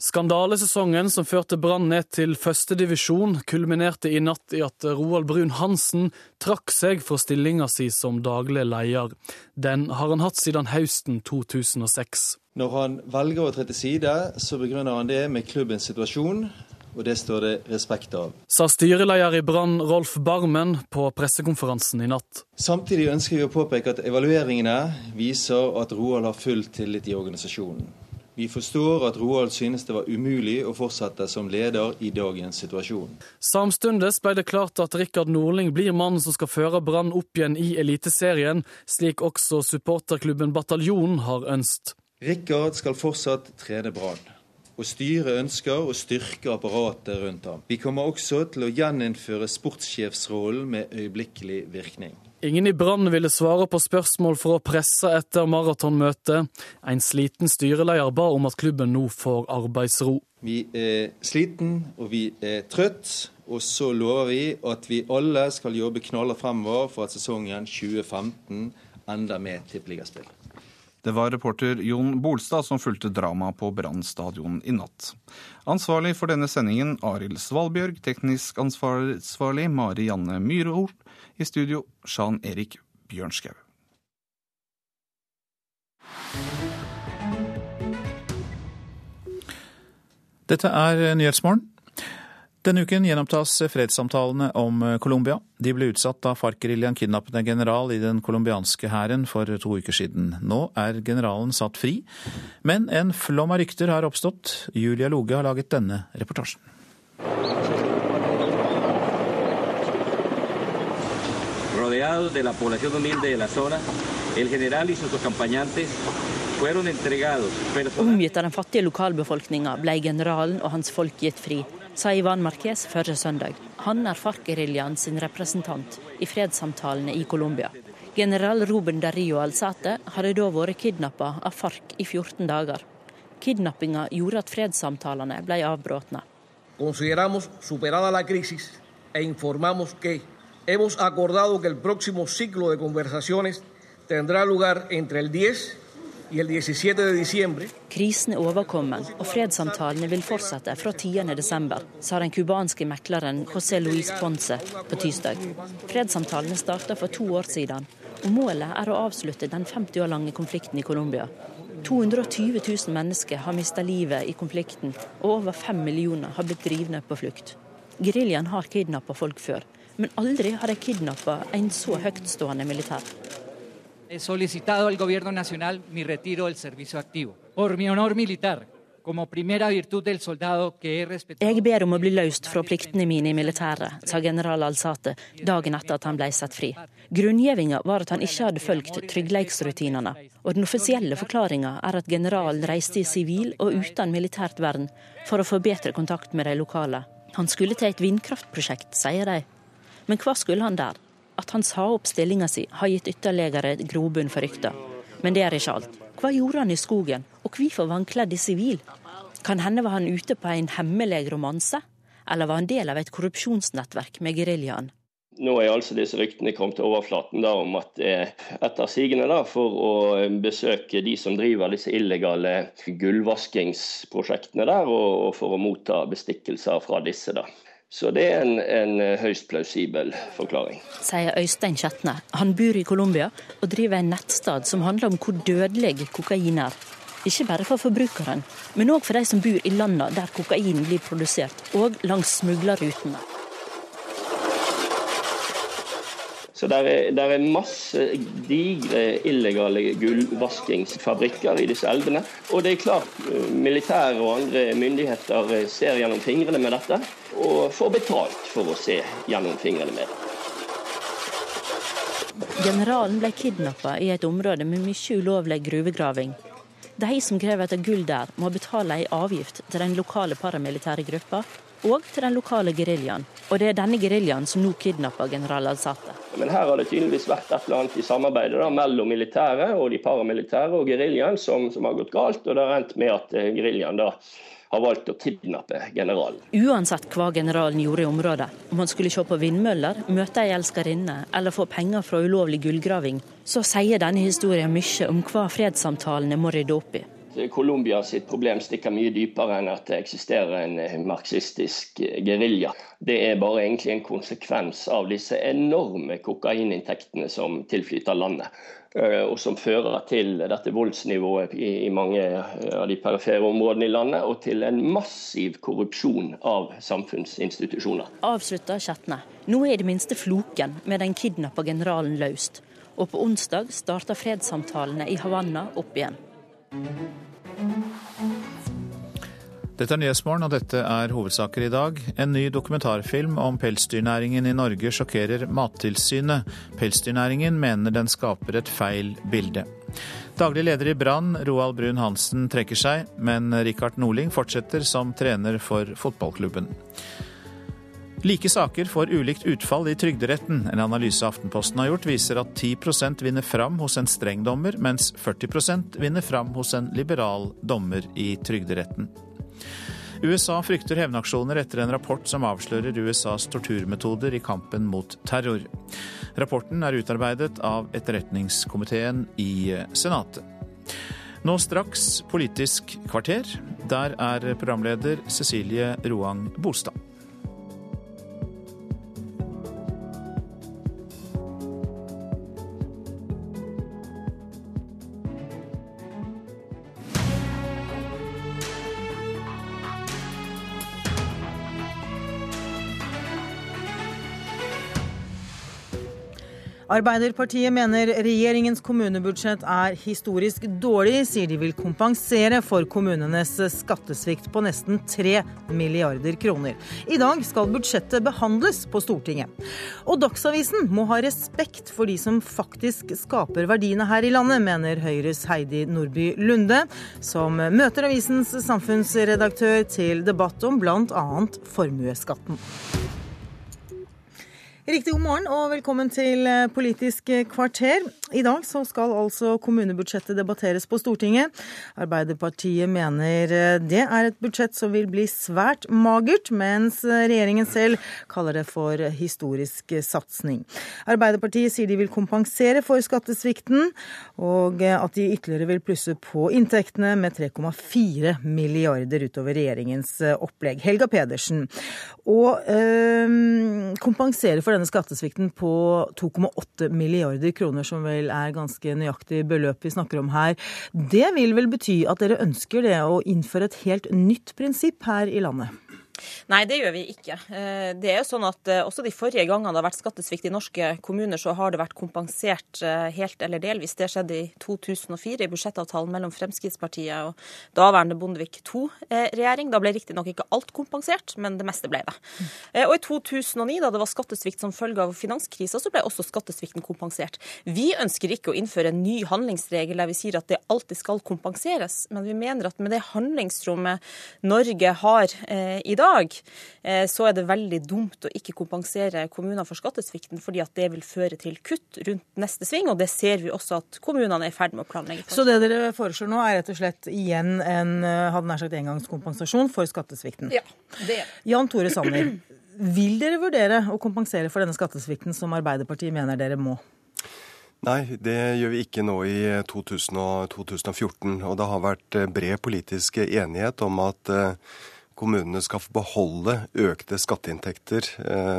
Skandalesesongen som førte Brann ned til førstedivisjon, kulminerte i natt i at Roald Brun Hansen trakk seg fra stillinga si som daglig leder. Den har han hatt siden høsten 2006. Når han velger å tre til side, så begrunner han det med klubbens situasjon, og det står det respekt av. Sa styreleder i Brann Rolf Barmen på pressekonferansen i natt. Samtidig ønsker vi å påpeke at evalueringene viser at Roald har full tillit i organisasjonen. Vi forstår at Roald synes det var umulig å fortsette som leder i dagens situasjon. Samtidig ble det klart at Rikard Nordling blir mannen som skal føre Brann opp igjen i Eliteserien, slik også supporterklubben Bataljonen har ønsket. Rikard skal fortsatt trene Brann og styret ønsker å styrke apparatet rundt ham. Vi kommer også til å gjeninnføre sportssjefsrollen med øyeblikkelig virkning. Ingen i Brann ville svare på spørsmål for å presse etter maratonmøtet. En sliten styreleder ba om at klubben nå får arbeidsro. Vi er sliten og vi er trøtt, og så lover vi at vi alle skal jobbe knallhardt fremover for at sesongen 2015 ender med tippeligaspill. Det var reporter Jon Bolstad som fulgte dramaet på Brann i natt. Ansvarlig for denne sendingen Arild Svalbjørg, teknisk ansvarlig Mari Janne Myhrol, i studio Jan Erik Bjørnskau. Dette er Nyhetsmorgen. Denne uken gjenopptas fredssamtalene om Colombia. De ble utsatt da FARC-geriljaen kidnappet en general i den colombianske hæren for to uker siden. Nå er generalen satt fri, men en flom av rykter har oppstått. Julia Loge har laget denne reportasjen. Rodeado de la población humilde de la zona, el general y sus acompañantes. Omgitt av den fattige lokalbefolkninga ble generalen og hans folk gitt fri sa Ivan Marquez forrige søndag. Han er FARC-geriljaen sin representant i fredssamtalene i Colombia. General Ruben Dario Alzate hadde da vært kidnappa av FARC i 14 dager. Kidnappinga gjorde at fredssamtalene ble crisis e informamos que hemos acordado que el próximo ciclo de conversaciones tendrá lugar entre el 10 Krisen er overkommen, og fredssamtalene vil fortsette fra 10.12., sa den cubanske mekleren José Luis Ponce på tirsdag. Fredssamtalene starta for to år siden, og målet er å avslutte den 50 år lange konflikten i Colombia. 220 000 mennesker har mista livet i konflikten, og over fem millioner har blitt drivne på flukt. Geriljaen har kidnappa folk før, men aldri har de kidnappa en så høytstående militær. He solicitado al Gobierno Nacional mi retiro del servicio activo. Por mi honor militar, Jeg ber om å bli løst fra pliktene mine i militæret, sa general Alsate dagen etter at han ble satt fri. Grunngjevinga var at han ikke hadde fulgt tryggleiksrutinene, og den offisielle forklaringa er at generalen reiste i sivil og uten militært vern for å få bedre kontakt med de lokale. Han skulle til et vindkraftprosjekt, sier de. Men hva skulle han der? At han sa opp stillinga si, har gitt ytterligere grobunn for rykter. Men det er ikke alt. Hva gjorde han i skogen, og hvorfor var han kledd i sivil? Kan hende var han ute på en hemmelig romanse? Eller var han del av et korrupsjonsnettverk med geriljaen? Nå er altså disse ryktene kommet til overflaten da, om at eh, etter sigende for å besøke de som driver disse illegale gullvaskingsprosjektene der, og for å motta bestikkelser fra disse. da. Så det er en, en høyst plausibel forklaring. Sier Øystein Kjetne. Han bor i Colombia og driver en nettstad som handler om hvor dødelig kokain er. Ikke bare for forbrukeren, men òg for de som bor i landene der kokain blir produsert, og langs smuglerrutene. Så der er, der er masse digre illegale gullvaskingsfabrikker i disse elvene. Og det er klart, militære og andre myndigheter ser gjennom fingrene med dette, og får betalt for å se gjennom fingrene med det. Generalen ble kidnappa i et område med mye ulovlig gruvegraving. De som graver etter gull der, må betale ei avgift til den lokale paramilitære gruppa og til den lokale geriljaen. Og det er denne geriljaen som nå kidnapper general Alzate. Men her har det tydeligvis vært et eller annet i samarbeidet da, mellom militære og de paramilitære og geriljaen som, som, har gått galt, og det har endt med at geriljaen da har valgt å kidnappe generalen. Uansett hva generalen gjorde i området, om han skulle se på vindmøller, møte ei elskerinne eller få penger fra ulovlig gullgraving, så sier denne historien mye om hva fredssamtalene må rydde opp i. Colombia sitt problem stikker mye dypere enn at det eksisterer en marxistisk gerilja. Det er bare egentlig en konsekvens av disse enorme kokaininntektene som tilflyter landet. Og som fører til dette voldsnivået i mange av de perifere områdene i landet, og til en massiv korrupsjon av samfunnsinstitusjoner. Avslutta Kjetne. Nå er i det minste floken med den kidnappa generalen løst. Og på onsdag starter fredssamtalene i Havanna opp igjen. Dette er Nyhetsmorgen, og dette er hovedsaker i dag. En ny dokumentarfilm om pelsdyrnæringen i Norge sjokkerer Mattilsynet. Pelsdyrnæringen mener den skaper et feil bilde. Daglig leder i Brann, Roald Brun-Hansen, trekker seg, men Rikard Norling fortsetter som trener for fotballklubben. Like saker får ulikt utfall i Trygderetten. En analyse Aftenposten har gjort, viser at 10% vinner fram hos en streng dommer, mens 40% vinner fram hos en liberal dommer i Trygderetten. USA frykter hevnaksjoner etter en rapport som avslører USAs torturmetoder i kampen mot terror. Rapporten er utarbeidet av etterretningskomiteen i Senatet. Nå straks Politisk kvarter. Der er programleder Cecilie Roang Bostad. Arbeiderpartiet mener regjeringens kommunebudsjett er historisk dårlig, sier de vil kompensere for kommunenes skattesvikt på nesten 3 milliarder kroner. I dag skal budsjettet behandles på Stortinget. Og Dagsavisen må ha respekt for de som faktisk skaper verdiene her i landet, mener Høyres Heidi Nordby Lunde, som møter avisens samfunnsredaktør til debatt om bl.a. formuesskatten. Riktig god morgen og velkommen til eh, Politisk kvarter. I dag så skal altså kommunebudsjettet debatteres på Stortinget. Arbeiderpartiet mener eh, det er et budsjett som vil bli svært magert, mens regjeringen selv kaller det for historisk satsing. Arbeiderpartiet sier de vil kompensere for skattesvikten, og at de ytterligere vil plusse på inntektene med 3,4 milliarder utover regjeringens eh, opplegg. Helga Pedersen. Og øh, kompensere for denne skattesvikten på 2,8 milliarder kroner, som vel er ganske nøyaktig beløp vi snakker om her, det vil vel bety at dere ønsker det å innføre et helt nytt prinsipp her i landet? Nei, det gjør vi ikke. Eh, det er jo sånn at eh, Også de forrige gangene det har vært skattesvikt i norske kommuner, så har det vært kompensert eh, helt eller delvis. Det skjedde i 2004 i budsjettavtalen mellom Fremskrittspartiet og daværende Bondevik II-regjering. Da ble riktignok ikke alt kompensert, men det meste ble det. Og i 2009, da det var skattesvikt som følge av finanskrisa, så ble også skattesvikten kompensert. Vi ønsker ikke å innføre en ny handlingsregel der vi sier at det alltid skal kompenseres, men vi mener at med det handlingsrommet Norge har i dag, dag, eh, så er det veldig dumt å ikke kompensere kommunene for skattesvikten, fordi at det vil føre til kutt rundt neste sving. Og det ser vi også at kommunene er i ferd med å planlegge for. Så det dere foreslår nå, er rett og slett igjen en eh, hadde nær sagt engangskompensasjon for skattesvikten? Ja, det er Jan Tore Sanner, vil dere vurdere å kompensere for denne skattesvikten som Arbeiderpartiet mener dere må? Nei, det gjør vi ikke nå i 2014. Og det har vært bred politisk enighet om at kommunene skal beholde økte skatteinntekter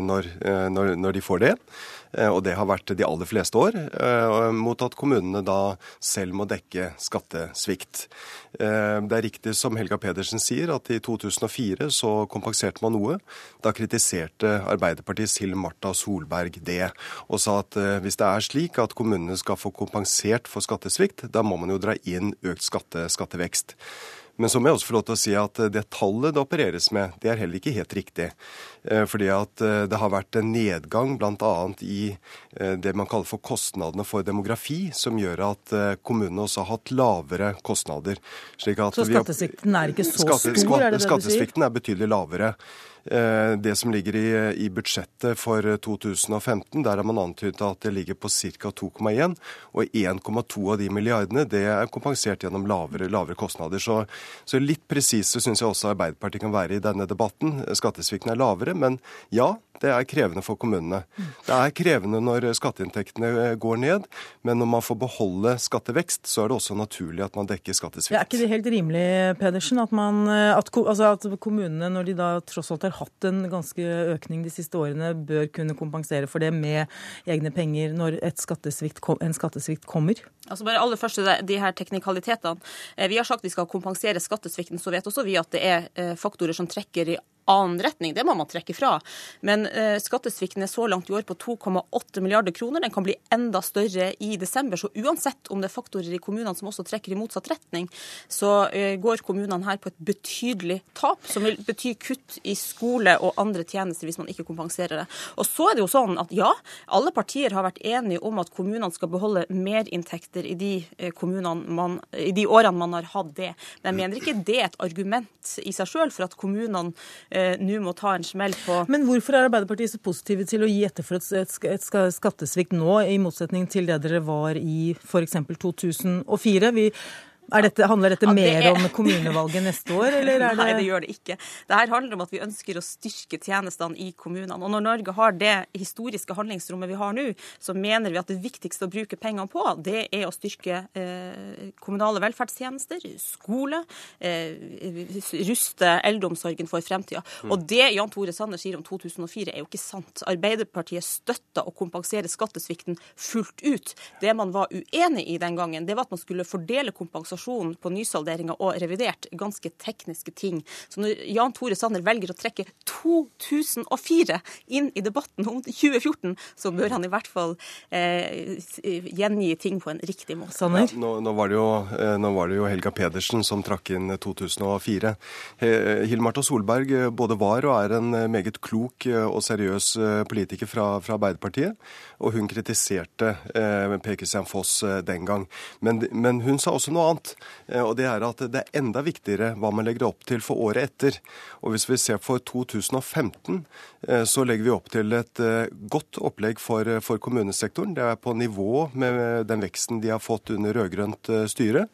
når, når, når de får det. Og det har vært de aller fleste år, mot at kommunene da selv må dekke skattesvikt. Det er riktig som Helga Pedersen sier, at i 2004 så kompenserte man noe. Da kritiserte Arbeiderpartiets Hill Marta Solberg det, og sa at hvis det er slik at kommunene skal få kompensert for skattesvikt, da må man jo dra inn økt skatte, skattevekst. Men så må jeg også få lov til å si at det tallet det opereres med, det er heller ikke helt riktig. Eh, fordi at eh, det har vært en nedgang bl.a. i eh, det man kaller for kostnadene for demografi, som gjør at kommunene også har hatt lavere kostnader. så skattesvikten er ikke så skatte, stor, er det det du sier? Skattesvikten er betydelig lavere. Eh, det som ligger i, i, budsjettet for 2015, der har man antydet at det ligger på ca. 2,1. Og 1,2 av de milliardene det er kompensert gjennom lavere, lavere kostnader. Så, så litt presise syns jeg også Arbeiderpartiet kan være i denne debatten. Skattesvikten er lavere, men ja, det er krevende for kommunene. Det er krevende når skatteinntektene går ned, men når man får beholde skattevekst, så er det også naturlig at man dekker skattesvikt. er ikke det helt rimelig, Pedersen, at, man, at, altså at kommunene, når de da tross alt har hatt en ganske økning de siste årene, bør kunne kompensere for det med egne penger når skattesvikt, en skattesvikt kommer? Altså bare aller først de her teknikalitetene. Eh, vi har sagt vi skal kompensere skattesvikten. Så vet også vi at det er eh, faktorer som trekker i annen retning. Det må man trekke fra. Men eh, skattesvikten er så langt i år på 2,8 milliarder kroner. Den kan bli enda større i desember. Så uansett om det er faktorer i kommunene som også trekker i motsatt retning, så eh, går kommunene her på et betydelig tap, som vil bety kutt i skole og andre tjenester hvis man ikke kompenserer det. Og så er det jo sånn at ja, alle partier har vært enige om at kommunene skal beholde merinntekter i eh, i de årene man har hatt det. Men jeg mener ikke det er et argument i seg sjøl for at kommunene eh, nå må ta en smell på Men hvorfor er Arbeiderpartiet så positive til å gi etter for et, et skattesvikt nå, i motsetning til det dere var i f.eks. 2004? Vi dette, handler dette ja, det mer er... om kommunevalget neste år, eller er det Nei, det gjør det ikke. Det her handler om at vi ønsker å styrke tjenestene i kommunene. Og når Norge har det historiske handlingsrommet vi har nå, så mener vi at det viktigste å bruke pengene på, det er å styrke eh, kommunale velferdstjenester, skole, eh, ruste eldreomsorgen for fremtida. Mm. Og det Jan Tore Sanner sier om 2004 er jo ikke sant. Arbeiderpartiet støtta å kompensere skattesvikten fullt ut. Det man var uenig i den gangen, det var at man skulle fordele kompensasjon kompensasjon på nysalderinga og revidert ganske tekniske ting. Så når Jan Tore Sanner velger å trekke 2004 inn i debatten om 2014, så bør han i hvert fall eh, gjengi ting på en riktig måte. Ja, nå, nå, var jo, eh, nå, var det jo, Helga Pedersen som trakk inn 2004. Hill-Marta Solberg eh, både var og er en eh, meget klok og seriøs politiker fra, fra Arbeiderpartiet, og hun kritiserte eh, Per Christian Foss den gang. Men, men hun sa også noe annet. Eh, og det er at det er enda viktigere hva man legger opp til for året etter. Og hvis vi ser for 2015, eh, så legger vi opp til et eh, godt opplegg for, for kommunesektoren. Det er på nivå med den veksten de har fått under rød-grønt styre.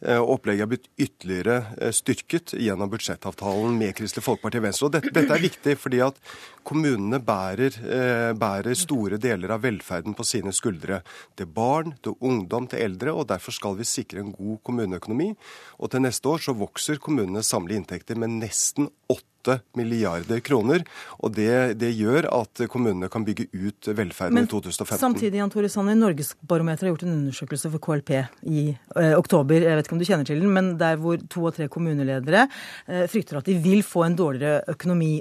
Eh, opplegget er blitt ytterligere eh, styrket gjennom budsjettavtalen med Kristelig Folkeparti og Venstre. Og dette, dette, er viktig fordi at kommunene bærer, eh, bærer, store deler av velferden på sine skuldre. Til barn, til ungdom, til eldre. og Derfor skal vi sikre en god kommuneøkonomi. Og til neste år så vokser kommunenes samlede inntekter med nesten 8 8 milliarder kroner. Og det, det, gjør at kommunene kan bygge ut velferden Men, i 2015. Samtidig, Jan Tore Sanner, Norgesbarometeret har gjort en undersøkelse for KLP i eh, oktober. Jeg vet ikke om du kjenner til den, men der hvor to av tre kommuneledere eh, frykter at de vil få en dårligere økonomi.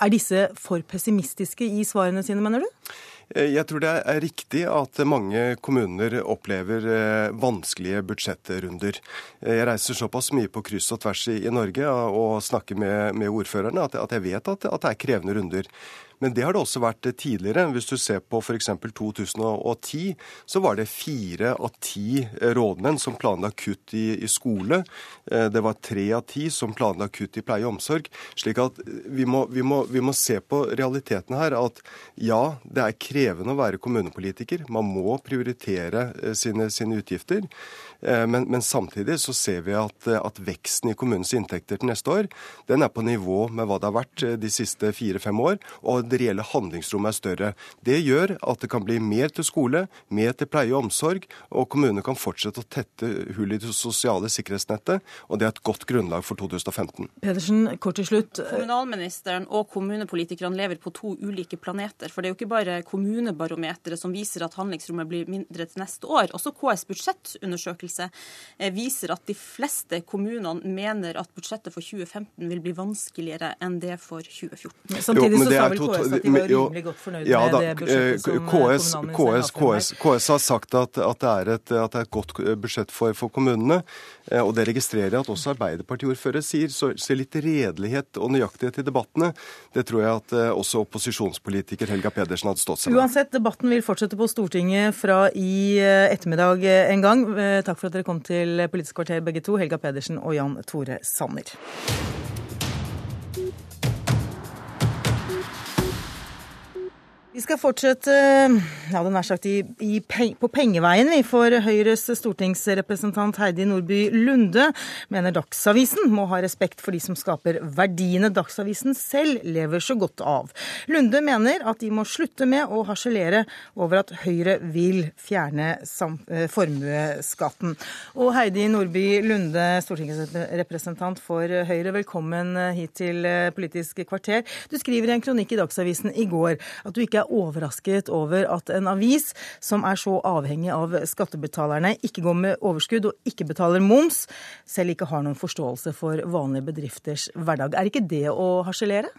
Er disse for pessimistiske i svarene sine, mener du? Eh, jeg tror det er riktig at mange kommuner opplever eh, vanskelige budsjettrunder. Eh, jeg reiser såpass mye på kryss og tvers i, Norge og snakker med, ordførerne at, jeg vet at det er krevende runder. Men det har det også vært tidligere. Hvis du ser på f.eks. 2010, så var det fire av ti rådmenn som planla kutt i, i, skole. Eh, det var tre av ti som planla kutt i pleie og omsorg. Slik at vi må, vi, må, vi må, se på realiteten her. At ja, det er krevende å være kommunepolitiker. Man må prioritere eh, sine, sine utgifter. Men, men samtidig så ser vi at, at, veksten i kommunens inntekter til neste år den er på nivå med hva det har vært de siste fire-fem år, og det reelle handlingsrommet er større. Det gjør at det kan bli mer til skole, mer til pleie og omsorg, og kommunene kan fortsette å tette hull i det sosiale sikkerhetsnettet, og det er et godt grunnlag for 2015. Pedersen, kort til slutt. Kommunalministeren og kommunepolitikerne lever på to ulike planeter. For det er jo ikke bare kommunebarometeret som viser at handlingsrommet blir mindre til neste år. Også KS budsjettundersøkelse eh, viser at de fleste kommunene mener at budsjettet for 2015 vil bli vanskeligere enn det for 2014. Samtidig så sa vel KS at de var rimelig godt fornøyd ja, med det budsjettet som KS, kommunalministeren KS, KS, KS, har sagt at, at, det et, at, det er et, godt budsjett for, for kommunene. Eh, og det registrerer jeg at også Arbeiderpartiordførere sier. Så, så litt redelighet og nøyaktighet i debattene, det tror jeg at eh, også opposisjonspolitiker Helga Pedersen hadde stått seg med. Uansett, debatten vil fortsette på Stortinget fra i eh, ettermiddag en gang. Takk for at dere kom til Politisk kvarter begge to, Helga Pedersen og Jan Tore Sanner. Vi skal fortsette ja, det nær sagt i, i, på pengeveien vi, for Høyres stortingsrepresentant Heidi Nordby Lunde mener Dagsavisen må ha respekt for de som skaper verdiene Dagsavisen selv lever så godt av. Lunde mener at de må slutte med å harselere over at Høyre vil fjerne eh, formuesskatten. Og Heidi Nordby Lunde, stortingsrepresentant for Høyre, velkommen hit til eh, Politisk kvarter. Du skriver i en kronikk i Dagsavisen i går at du ikke er overrasket over at en avis som er så avhengig av skattebetalerne, ikke går med overskudd og ikke betaler moms, selv ikke har noen forståelse for vanlige bedrifters hverdag. Er ikke det å harselere?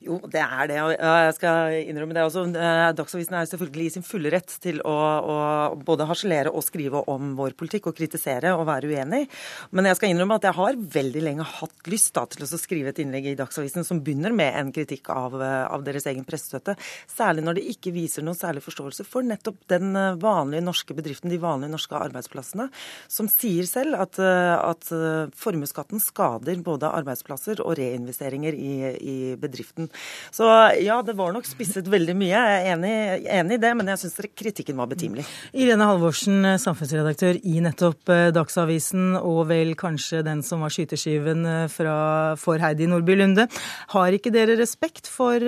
Jo, det er det. og Jeg skal innrømme det også. Eh, Dagsavisen er selvfølgelig i sin fulle rett til å, å både harselere og skrive om vår politikk og kritisere og være uenig. Men jeg skal innrømme at jeg har veldig lenge hatt lyst da, til å skrive et innlegg i Dagsavisen som begynner med en kritikk av, av deres egen pressestøtte. Særlig når det ikke viser noen særlig forståelse for nettopp den eh, vanlige norske bedriften, de vanlige norske arbeidsplassene, som sier selv at, eh, at eh, formuesskatten skader både arbeidsplasser og reinvesteringer i, i, bedriften. Så ja, det var nok spisset veldig mye. Jeg er enig, enig i det, men jeg syns kritikken var betimelig. Irene Halvorsen, samfunnsredaktør i nettopp Dagsavisen, og vel kanskje den som var skyteskiven for Heidi Nordby Lunde. Har ikke dere respekt for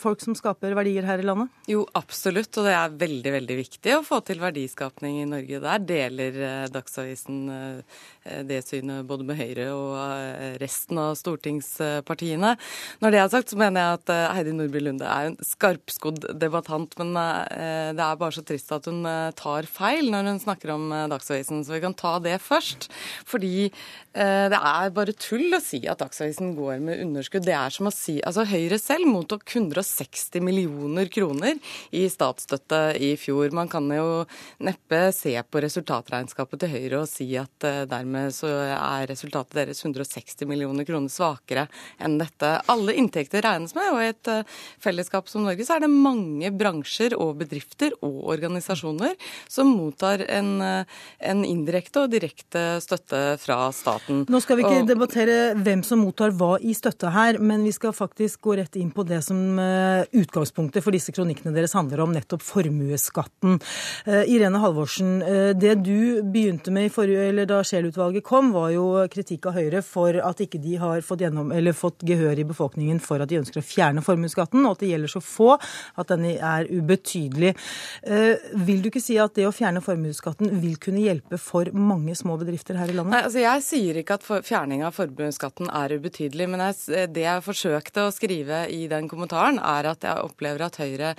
folk som skaper verdier? Verdier her i landet? Jo, absolutt. Og det er veldig, veldig viktig å få til verdiskapning i Norge. Der deler eh, Dagsavisen eh, det synet både med Høyre og eh, resten av stortingspartiene. Når det er sagt, så mener jeg at Heidi Nordby Lunde er en skarpskodd debattant. Men det er bare så trist at hun tar feil når hun snakker om Dagsavisen. Så vi kan ta det først. Fordi det er bare tull å si at Dagsavisen går med underskudd. Det er som å si Altså Høyre selv mottok 160 millioner millioner kroner i statsstøtte i fjor. Man kan jo neppe se på resultatregnskapet til Høyre og si at eh, dermed så er resultatet deres 160 millioner kroner svakere enn dette. Alle inntekter regnes med, og i et eh, fellesskap som Norge så er det mange bransjer og bedrifter og organisasjoner som mottar en, eh, en indirekte og direkte støtte fra staten. Nå skal vi ikke og... debattere hvem som mottar hva i støtte her, men vi skal faktisk gå rett inn på det som utgangspunktet Utgangspunktet for disse kronikkene deres handler om nettopp formuesskatten. Uh, Irene Halvorsen, uh, det du begynte med forrige, da Scheel-utvalget kom, var jo kritikk av Høyre for at ikke de har fått, gjennom, fått gehør i befolkningen for at de ønsker å fjerne formuesskatten, og at det gjelder så få at den er ubetydelig. Uh, vil du ikke si at det å fjerne formuesskatten vil kunne hjelpe for mange små bedrifter her i landet? Nei, altså Jeg sier ikke at fjerning av formuesskatten er ubetydelig, men jeg, det jeg forsøkte å skrive i den kommentaren, er at jeg opplever at Høyre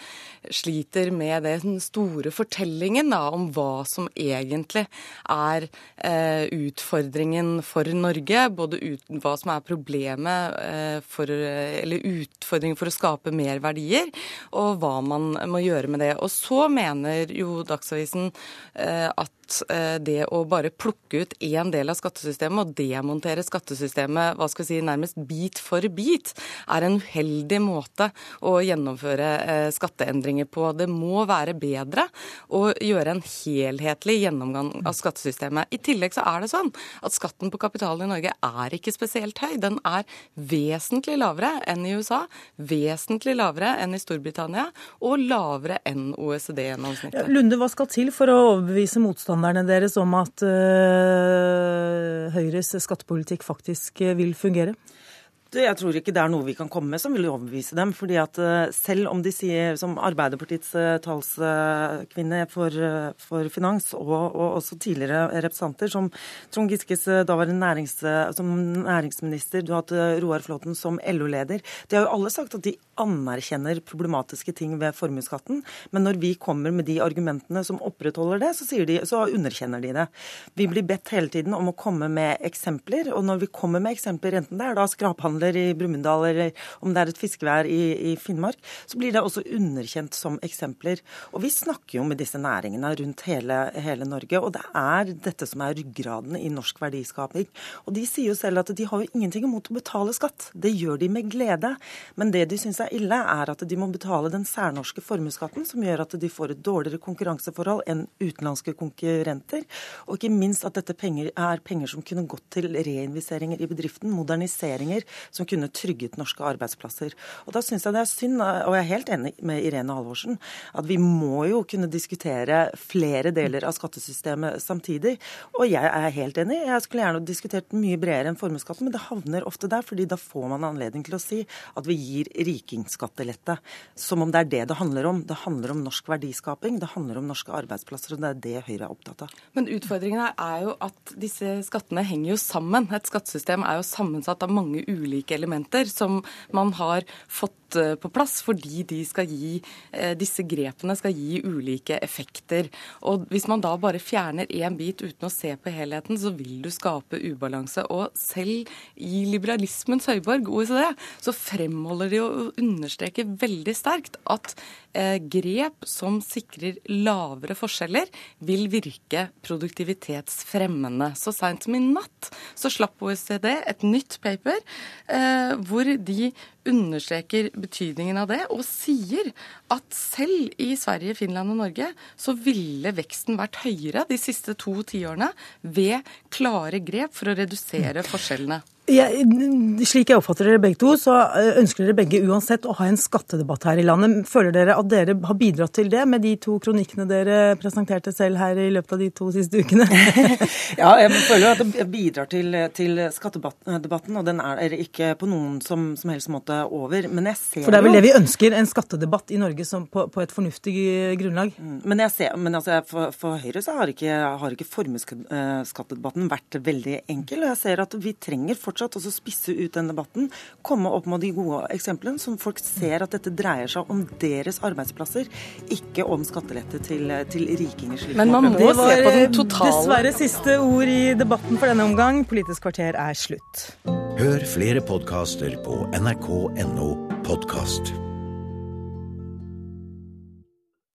sliter med den store fortellingen da, om hva som egentlig er eh, utfordringen for Norge. Både ut, hva som er problemet eh, for, eller utfordringen for å skape mer verdier, og hva man må gjøre med det. Og så mener jo Dagsavisen eh, at Eh, det å bare plukke ut én del av skattesystemet og demontere skattesystemet hva skal vi si, nærmest bit for bit, er en uheldig måte å gjennomføre eh, skatteendringer på. Det må være bedre å gjøre en helhetlig gjennomgang av skattesystemet. I tillegg så er det sånn at skatten på kapitalen i Norge er ikke spesielt høy. Den er vesentlig lavere enn i USA, vesentlig lavere enn i Storbritannia og lavere enn OECD-gjennomsnittet. Lunde, hva skal til for å overbevise motstanderne påstandene deres om at uh, Høyres skattepolitikk faktisk vil fungere? Jeg tror ikke det er noe vi kan komme med som vil overbevise dem. fordi at eh, Selv om de sier, som Arbeiderpartiets eh, talskvinne for, eh, for finans, og, og, også tidligere representanter, som Trond Giskes daværende nærings, som næringsminister, du har hatt Roar Flåten som LO-leder De har jo alle sagt at de anerkjenner problematiske ting ved formuesskatten. Men når vi kommer med de argumentene som opprettholder det, så, de, så underkjenner de det. Vi blir bedt hele tiden om å komme med eksempler, og når vi kommer med eksempler, enten det er da skraphandel handler i Brumunddal, eller om det er et fiskevær i, i, Finnmark, så blir det også underkjent som eksempler. Og vi snakker jo med disse næringene rundt hele, hele Norge, og det er dette som er ryggraden i norsk verdiskaping. Og de sier jo selv at de har jo ingenting imot å betale skatt. Det gjør de med glede. Men det de syns er ille, er at de må betale den særnorske formuesskatten, som gjør at de får et dårligere konkurranseforhold enn utenlandske konkurrenter. Og ikke minst at dette penger, er penger som kunne gått til reinvesteringer i bedriften, moderniseringer, som kunne trygget norske arbeidsplasser. Og Da syns jeg det er synd, og jeg er helt enig med Irene Halvorsen, at vi må jo kunne diskutere flere deler av skattesystemet samtidig. Og jeg er helt enig, jeg skulle gjerne diskutert mye bredere enn formuesskatten, men det havner ofte der, fordi da får man anledning til å si at vi gir rikingskattelette. Som om det er det det handler om. Det handler om norsk verdiskaping, det handler om norske arbeidsplasser, og det er det Høyre er opptatt av. Men utfordringen her er jo at disse skattene henger jo sammen. Et skattesystem er jo sammensatt av mange ulike ulike elementer som man har fått eh, på plass fordi de skal gi, eh, disse grepene skal gi ulike effekter. Og Hvis man da bare fjerner én bit uten å se på helheten, så vil du skape ubalanse. Og selv i liberalismens høyborg, OECD, så fremholder de og understreker veldig sterkt at eh, grep som sikrer lavere forskjeller, vil virke produktivitetsfremmende. Så seint som i natt så slapp OECD et nytt paper hvor de understreker betydningen av det, og sier at selv i Sverige, Finland og Norge så ville veksten vært høyere de siste to tiårene ved klare grep for å redusere forskjellene. Jeg, slik jeg oppfatter dere begge to, så eh, ønsker dere begge uansett å ha en skattedebatt her i landet. Føler dere at dere har bidratt til det med de to kronikkene dere presenterte selv her i løpet av de to siste ukene? ja, jeg føler at det bidrar til, til skattedebatten, og den er ikke på noen som, som helst måte over. Men jeg ser jo For det er vel det vi ønsker, en skattedebatt i Norge på, på, et fornuftig grunnlag? Mm, men, jeg ser, men altså, for, for, Høyre så har ikke, har ikke formuesskattedebatten vært veldig enkel. og jeg ser at vi trenger fortsatt fortsatt også spisse ut den debatten. Komme opp med de gode eksemplene, som folk ser at dette dreier seg om deres arbeidsplasser, ikke om skattelette til, til rikinger. Men man må se på den totale Dessverre siste ord i debatten for denne omgang. Politisk kvarter er slutt. Hør flere podkaster på nrk.no podkast.